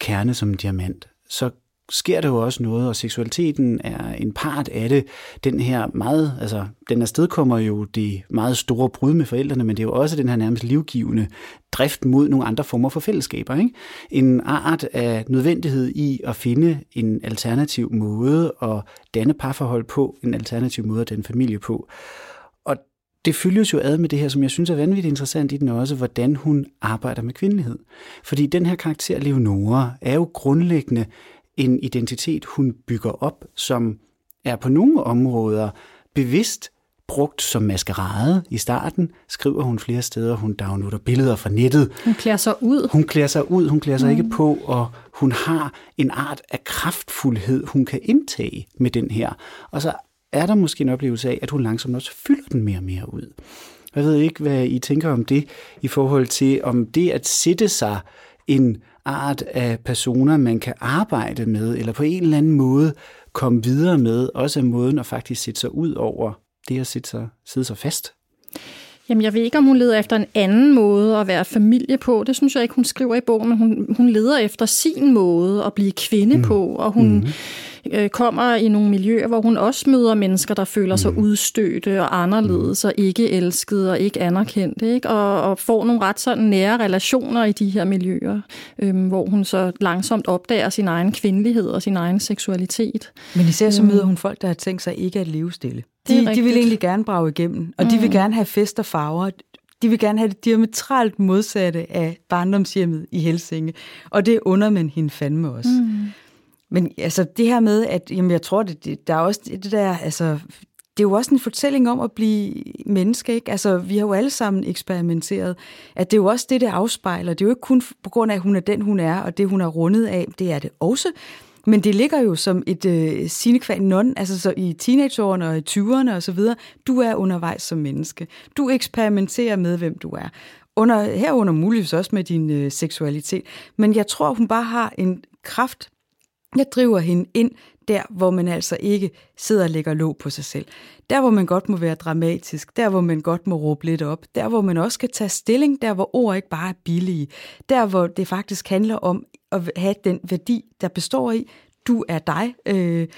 kerne som en diamant, så sker der jo også noget, og seksualiteten er en part af det. Den her meget, altså, den afstedkommer jo det meget store brud med forældrene, men det er jo også den her nærmest livgivende drift mod nogle andre former for fællesskaber. Ikke? En art af nødvendighed i at finde en alternativ måde at danne parforhold på, en alternativ måde at danne familie på. Og det følges jo ad med det her, som jeg synes er vanvittigt interessant i den også, hvordan hun arbejder med kvindelighed. Fordi den her karakter, Leonora, er jo grundlæggende en identitet, hun bygger op, som er på nogle områder bevidst brugt som maskerade. I starten skriver hun flere steder, hun downloader billeder fra nettet. Hun klæder sig ud. Hun klæder sig ud, hun klæder sig mm. ikke på, og hun har en art af kraftfuldhed, hun kan indtage med den her. Og så er der måske en oplevelse af, at hun langsomt også fylder den mere og mere ud. Jeg ved ikke, hvad I tænker om det, i forhold til om det at sætte sig en art af personer, man kan arbejde med, eller på en eller anden måde komme videre med, også af måden at faktisk sætte sig ud over det at sætte sig, sidde sig fast. Jamen, jeg ved ikke, om hun leder efter en anden måde at være familie på. Det synes jeg ikke, hun skriver i bogen, men hun, hun leder efter sin måde at blive kvinde mm. på, og hun... Mm øh, kommer i nogle miljøer, hvor hun også møder mennesker, der føler sig mm. udstødte og anderledes og ikke elskede og ikke anerkendte, ikke? Og, og får nogle ret sådan nære relationer i de her miljøer, øh, hvor hun så langsomt opdager sin egen kvindelighed og sin egen seksualitet. Men især så møder hun folk, der har tænkt sig ikke at leve stille. De, de vil egentlig gerne brage igennem, og mm. de vil gerne have fest og farver. De vil gerne have det diametralt modsatte af barndomshjemmet i Helsinge, og det under man hende fandme også. Mm. Men altså det her med, at jamen, jeg tror, det, det, der er også det der, altså det er jo også en fortælling om at blive menneske, ikke? Altså, vi har jo alle sammen eksperimenteret, at det er jo også det, det afspejler. Det er jo ikke kun på grund af, at hun er den, hun er, og det, hun er rundet af, det er det også. Men det ligger jo som et øh, sine qua non, altså så i teenageårene og i 20'erne og så videre. Du er undervejs som menneske. Du eksperimenterer med, hvem du er. Under, herunder muligvis også med din øh, seksualitet. Men jeg tror, hun bare har en kraft jeg driver hende ind der, hvor man altså ikke sidder og lægger låg på sig selv. Der, hvor man godt må være dramatisk, der, hvor man godt må råbe lidt op, der, hvor man også kan tage stilling, der, hvor ord ikke bare er billige, der, hvor det faktisk handler om at have den værdi, der består i, du er dig, øh,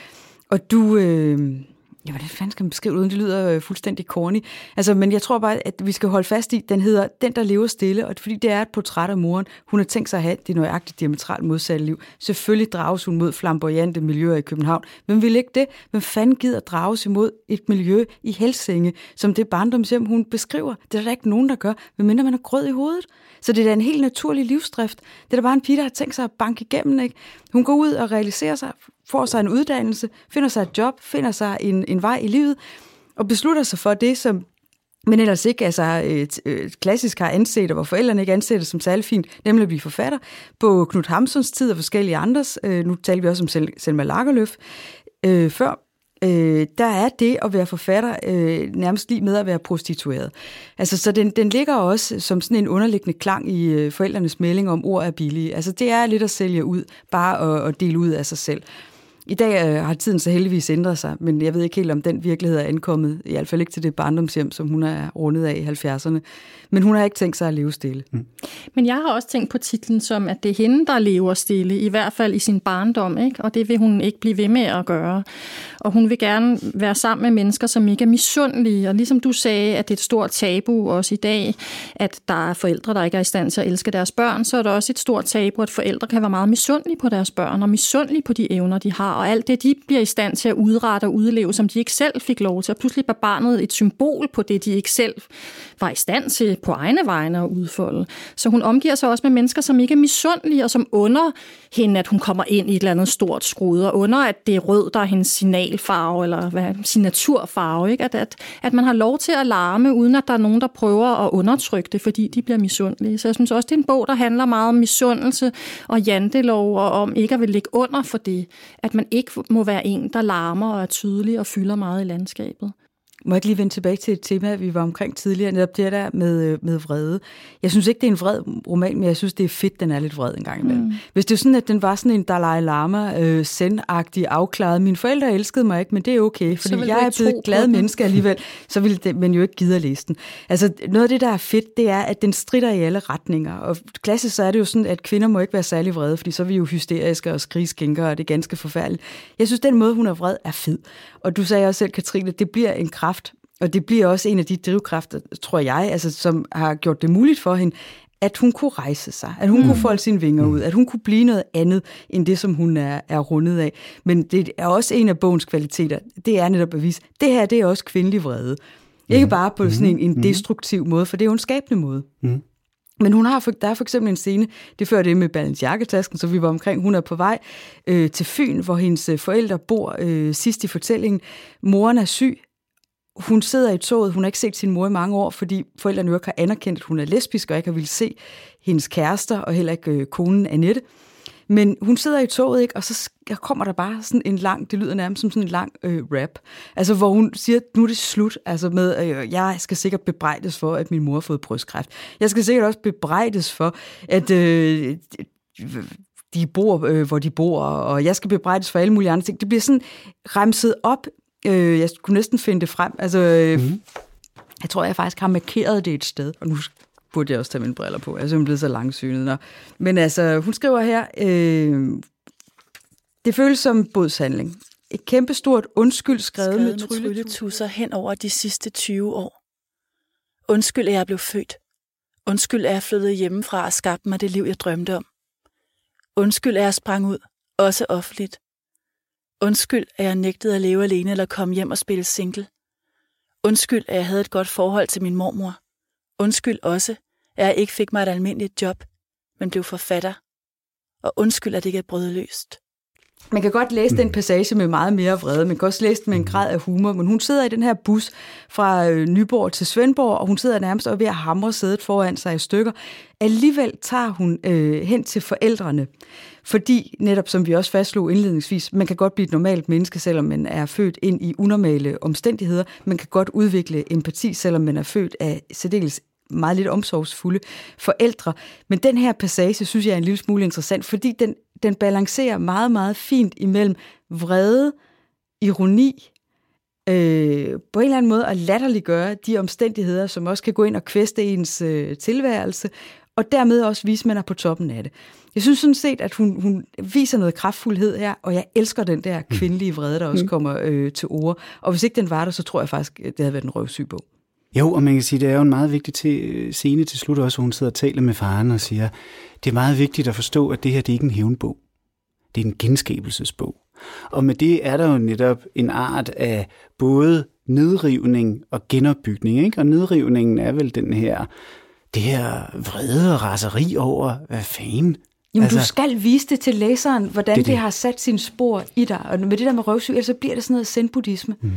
og du, øh, Ja, hvordan fanden skal man beskrive det, uden det lyder øh, fuldstændig corny. Altså, men jeg tror bare, at vi skal holde fast i, den hedder Den, der lever stille, og fordi det er et portræt af moren. Hun har tænkt sig at have det nøjagtigt diametralt modsatte liv. Selvfølgelig drages hun mod flamboyante miljøer i København. Men vil ikke det? Hvem fanden gider drages imod et miljø i Helsinge, som det barndomshjem, hun beskriver? Det er der ikke nogen, der gør, medmindre man er grød i hovedet. Så det er da en helt naturlig livsdrift. Det er da bare en pige, der har tænkt sig at banke igennem. Ikke? Hun går ud og realiserer sig, får sig en uddannelse, finder sig et job, finder sig en, en vej i livet, og beslutter sig for det, som men ellers ikke altså, øh, et, et øh, klassisk har anset, og hvor forældrene ikke anser det som særlig fint, nemlig at blive forfatter. På Knud Hamsuns tid og forskellige andres, øh, nu taler vi også om Sel- Selma Lagerløf, øh, før, øh, der er det at være forfatter øh, nærmest lige med at være prostitueret. Altså, så den, den ligger også som sådan en underliggende klang i øh, forældrenes melding om, ord er billige. Altså, det er lidt at sælge ud, bare at, at dele ud af sig selv. I dag øh, har tiden så heldigvis ændret sig, men jeg ved ikke helt, om den virkelighed er ankommet, i hvert fald ikke til det barndomshjem, som hun er rundet af i 70'erne. Men hun har ikke tænkt sig at leve stille. Mm. Men jeg har også tænkt på titlen som, at det er hende, der lever stille, i hvert fald i sin barndom, ikke? og det vil hun ikke blive ved med at gøre. Og hun vil gerne være sammen med mennesker, som ikke er misundelige, og ligesom du sagde, at det er et stort tabu også i dag, at der er forældre, der ikke er i stand til at elske deres børn, så er der også et stort tabu, at forældre kan være meget misundelige på deres børn, og misundelige på de evner, de har, og alt det, de bliver i stand til at udrette og udleve, som de ikke selv fik lov til. Og pludselig var barnet et symbol på det, de ikke selv var i stand til på egne vegne at udfolde. Så hun omgiver sig også med mennesker, som ikke er misundelige, og som under hende, at hun kommer ind i et eller andet stort skrud, og under, at det er rød, der er hendes signalfarve, eller hvad, signaturfarve. Ikke? At, at, at man har lov til at larme, uden at der er nogen, der prøver at undertrykke det, fordi de bliver misundelige. Så jeg synes også, det er en bog, der handler meget om misundelse og jantelov, og om ikke at vil ligge under for det. At man ikke må være en, der larmer og er tydelig og fylder meget i landskabet. Må jeg ikke lige vende tilbage til et tema, vi var omkring tidligere, netop det der med, øh, med vrede. Jeg synes ikke, det er en vred roman, men jeg synes, det er fedt, den er lidt vred en gang imellem. Mm. Hvis det er sådan, at den var sådan en Dalai Lama, øh, zen-agtig, afklaret. Mine forældre elskede mig ikke, men det er okay, fordi jeg er blevet glad menneske alligevel, så ville det, man jo ikke gide at læse den. Altså, noget af det, der er fedt, det er, at den strider i alle retninger. Og klassisk så er det jo sådan, at kvinder må ikke være særlig vrede, fordi så er vi jo hysteriske og skrigskænker, og det er ganske forfærdeligt. Jeg synes, den måde, hun er vred, er fed. Og du sagde også selv, Katrine, det bliver en kraft, og det bliver også en af de drivkræfter, tror jeg, altså, som har gjort det muligt for hende, at hun kunne rejse sig, at hun mm. kunne folde sine vinger ud, at hun kunne blive noget andet end det, som hun er, er rundet af. Men det er også en af bogens kvaliteter. Det er netop at vise, det her det er også kvindelig vrede. Ikke mm. bare på sådan en, en mm. destruktiv måde, for det er jo en skabende måde. Mm. Men hun har, der er for eksempel en scene, det før det med Balens jakketasken, så vi var omkring, hun er på vej øh, til Fyn, hvor hendes øh, forældre bor øh, sidst i fortællingen. Moren er syg, hun sidder i toget, hun har ikke set sin mor i mange år, fordi forældrene jo ikke har anerkendt, at hun er lesbisk, og ikke har ville se hendes kærester, og heller ikke øh, konen Annette. Men hun sidder i toget, ikke, og så kommer der bare sådan en lang, det lyder nærmest som sådan en lang øh, rap, altså hvor hun siger, nu er det slut, altså med, øh, jeg skal sikkert bebrejdes for, at min mor har fået brystkræft. Jeg skal sikkert også bebrejdes for, at øh, de bor, øh, hvor de bor, og jeg skal bebrejdes for alle mulige andre ting. Det bliver sådan remset op Øh, jeg kunne næsten finde det frem. Altså, øh, mm. Jeg tror, jeg faktisk har markeret det et sted, og nu burde jeg også tage mine briller på. Jeg er simpelthen blevet så langsynet. Nå. Men altså, hun skriver her, øh, det føles som bodshandling. Et kæmpestort undskyld skrevet, skrevet med, med trylletusser hen over de sidste 20 år. Undskyld, at jeg blev født. Undskyld, at jeg flyttede hjemmefra og skabte mig det liv, jeg drømte om. Undskyld, at jeg sprang ud, også offentligt. Undskyld, at jeg nægtede at leve alene eller komme hjem og spille single. Undskyld, at jeg havde et godt forhold til min mormor. Undskyld også, at jeg ikke fik mig et almindeligt job, men blev forfatter. Og undskyld, at det ikke er brødløst. Man kan godt læse mm. den passage med meget mere vrede, man kan også læse den med en grad af humor, men hun sidder i den her bus fra øh, Nyborg til Svendborg, og hun sidder nærmest og ved at hamre sædet foran sig i stykker. Alligevel tager hun øh, hen til forældrene, fordi netop som vi også fastslog indledningsvis, man kan godt blive et normalt menneske, selvom man er født ind i unormale omstændigheder. Man kan godt udvikle empati, selvom man er født af særdeles meget lidt omsorgsfulde forældre. Men den her passage synes jeg er en lille smule interessant, fordi den, den balancerer meget, meget fint imellem vrede, ironi, øh, på en eller anden måde at latterliggøre de omstændigheder, som også kan gå ind og kvæste ens øh, tilværelse, og dermed også vise, at man er på toppen af det. Jeg synes sådan set, at hun, hun viser noget kraftfuldhed her, og jeg elsker den der kvindelige vrede, der også mm. kommer øh, til ord. Og hvis ikke den var der, så tror jeg faktisk, det havde været en røvsyg bog. Jo, og man kan sige, det er jo en meget vigtig til, scene til slut også, hvor hun sidder og taler med faren og siger, det er meget vigtigt at forstå, at det her det er ikke en hævnbog. Det er en genskabelsesbog. Og med det er der jo netop en art af både nedrivning og genopbygning. Ikke? Og nedrivningen er vel den her, det her vrede og raseri over, hvad fanden, Jamen, altså, du skal vise det til læseren, hvordan det, det. det har sat sin spor i dig. Og med det der med røvsyg, så bliver det sådan noget zen-buddhisme. Mm.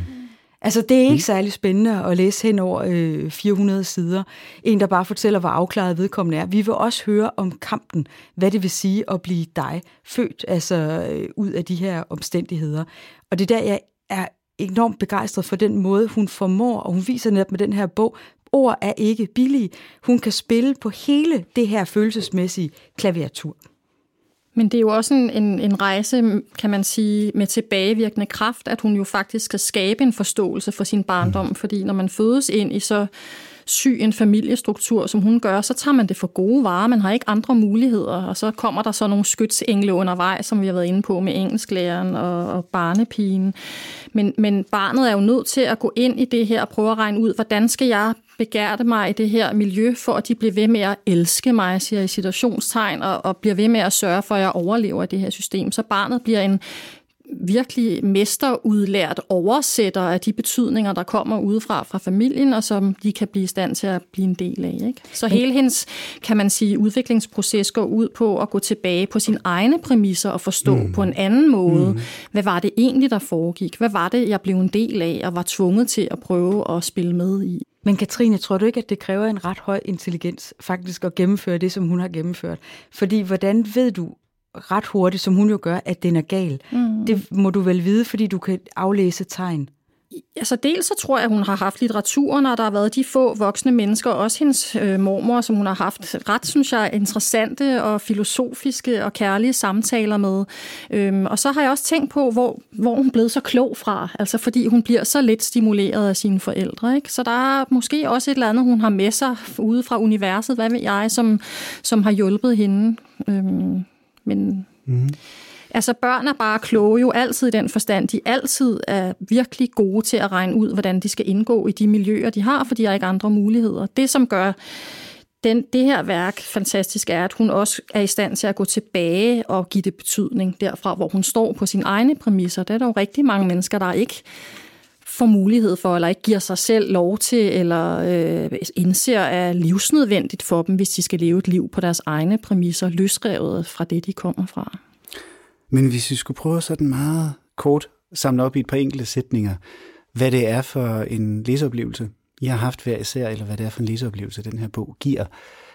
Altså, det er ikke mm. særlig spændende at læse hen over øh, 400 sider. En, der bare fortæller, hvor afklaret vedkommende er. Vi vil også høre om kampen, hvad det vil sige at blive dig født, altså øh, ud af de her omstændigheder. Og det er der, jeg er enormt begejstret for den måde, hun formår, og hun viser netop med den her bog, ord er ikke billige. Hun kan spille på hele det her følelsesmæssige klaviatur. Men det er jo også en, en, en rejse, kan man sige, med tilbagevirkende kraft, at hun jo faktisk skal skabe en forståelse for sin barndom, mm. fordi når man fødes ind i så sy en familiestruktur, som hun gør, så tager man det for gode varer. Man har ikke andre muligheder, og så kommer der så nogle skytsengle undervejs, som vi har været inde på med engelsklæreren og, og barnepigen. Men, men barnet er jo nødt til at gå ind i det her og prøve at regne ud, hvordan skal jeg begærte mig i det her miljø, for at de bliver ved med at elske mig, siger i situationstegn, og, og bliver ved med at sørge for, at jeg overlever i det her system. Så barnet bliver en virkelig mesterudlært oversætter af de betydninger, der kommer udefra fra familien, og som de kan blive i stand til at blive en del af. Ikke? Så hele hendes, kan man sige, udviklingsproces går ud på at gå tilbage på sine egne præmisser og forstå mm. på en anden måde, mm. hvad var det egentlig, der foregik? Hvad var det, jeg blev en del af og var tvunget til at prøve at spille med i? Men Katrine, tror du ikke, at det kræver en ret høj intelligens faktisk at gennemføre det, som hun har gennemført? Fordi hvordan ved du, ret hurtigt, som hun jo gør, at den er gal. Mm. Det må du vel vide, fordi du kan aflæse tegn. Altså dels så tror jeg, at hun har haft litteraturen, og der har været de få voksne mennesker, også hendes øh, mormor, som hun har haft ret, synes jeg, interessante og filosofiske og kærlige samtaler med. Øhm, og så har jeg også tænkt på, hvor, hvor hun blev så klog fra, altså fordi hun bliver så lidt stimuleret af sine forældre. Ikke? Så der er måske også et eller andet, hun har med sig ude fra universet, hvad ved jeg, som, som har hjulpet hende. Øhm, men mm. altså børn er bare kloge jo altid i den forstand. De altid er virkelig gode til at regne ud, hvordan de skal indgå i de miljøer, de har, for de har ikke andre muligheder. Det, som gør den, det her værk fantastisk er, at hun også er i stand til at gå tilbage og give det betydning derfra, hvor hun står på sine egne præmisser. Der er der jo rigtig mange mennesker, der ikke får mulighed for, eller ikke giver sig selv lov til, eller øh, indser er livsnødvendigt for dem, hvis de skal leve et liv på deres egne præmisser, løsrevet fra det, de kommer fra. Men hvis vi skulle prøve sådan meget kort samle op i et par enkelte sætninger, hvad det er for en læseoplevelse, I har haft hver især, eller hvad det er for en læseoplevelse, den her bog giver,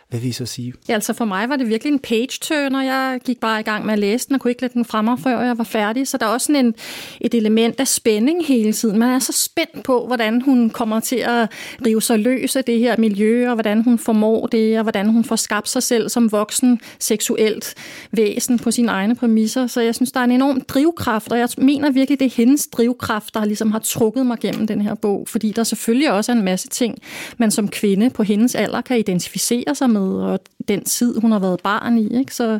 hvad vil I så sige? Ja, altså for mig var det virkelig en page-turner. Jeg gik bare i gang med at læse den, og kunne ikke lade den fremme, før jeg var færdig. Så der er også sådan en, et element af spænding hele tiden. Man er så spændt på, hvordan hun kommer til at rive sig løs af det her miljø, og hvordan hun formår det, og hvordan hun får skabt sig selv som voksen seksuelt væsen på sine egne præmisser. Så jeg synes, der er en enorm drivkraft, og jeg mener virkelig, det er hendes drivkraft, der ligesom har trukket mig gennem den her bog. Fordi der selvfølgelig også er en masse ting, man som kvinde på hendes alder kan identificere sig med med, og den tid, hun har været barn i. Ikke? Så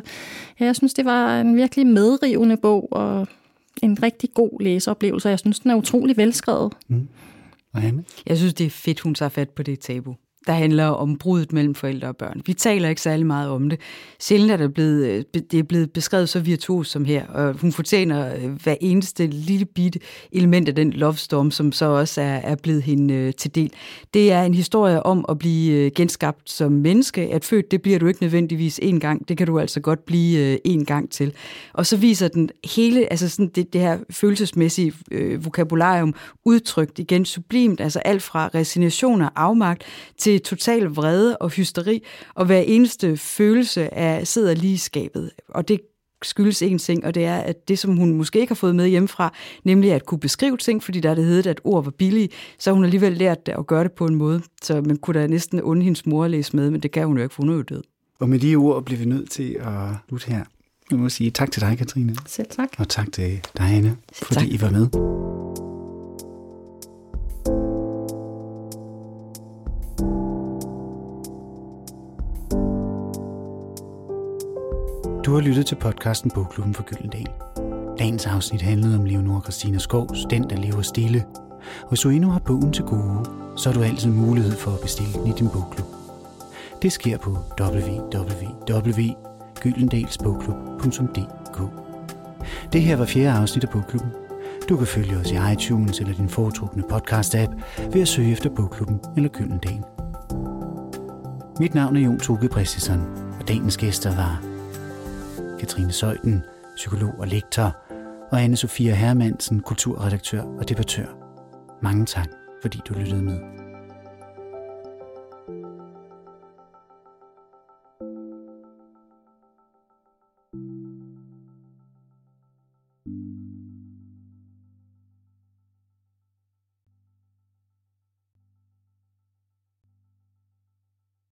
ja, jeg synes, det var en virkelig medrivende bog, og en rigtig god læseoplevelse. Jeg synes, den er utrolig velskrevet. Mm. Jeg synes, det er fedt, hun tager fat på det tabu der handler om bruddet mellem forældre og børn. Vi taler ikke særlig meget om det. Sjældent er det blevet, øh, det er blevet beskrevet så virtuos som her, og hun fortjener øh, hver eneste lille bit element af den love storm, som så også er, er blevet hende øh, til del. Det er en historie om at blive genskabt som menneske. At født, det bliver du ikke nødvendigvis en gang. Det kan du altså godt blive en gang til. Og så viser den hele, altså sådan det, det her følelsesmæssige øh, vokabularium udtrykt igen sublimt, altså alt fra resignation og afmagt til til total vrede og hysteri, og hver eneste følelse er, sidder lige i skabet. Og det skyldes en ting, og det er, at det, som hun måske ikke har fået med hjemmefra, nemlig at kunne beskrive ting, fordi der er det heddet, at ord var billige, så har hun alligevel lært det at gøre det på en måde. Så man kunne da næsten undre hendes mor at læse med, men det kan hun jo ikke, for hun er jo død. Og med de ord bliver vi nødt til at slutte her. Jeg må sige tak til dig, Katrine. Selv tak. Og tak til dig, Anne, fordi tak. I var med. Du har lyttet til podcasten Bogklubben for Gyldendal. Dagens afsnit handlede om Leonora Christina Skovs Den, der lever stille. Og hvis du endnu har bogen til gode, så har du altid mulighed for at bestille den i din bogklub. Det sker på www.gyldendalsbogklub.dk Det her var fjerde afsnit af Bogklubben. Du kan følge os i iTunes eller din foretrukne podcast-app ved at søge efter Bogklubben eller Gyldendal. Mit navn er Jon Toge Præstisson, og dagens gæster var Katrine Søjden, psykolog og lektor, og Anne-Sophia Hermansen, kulturredaktør og debattør. Mange tak, fordi du lyttede med.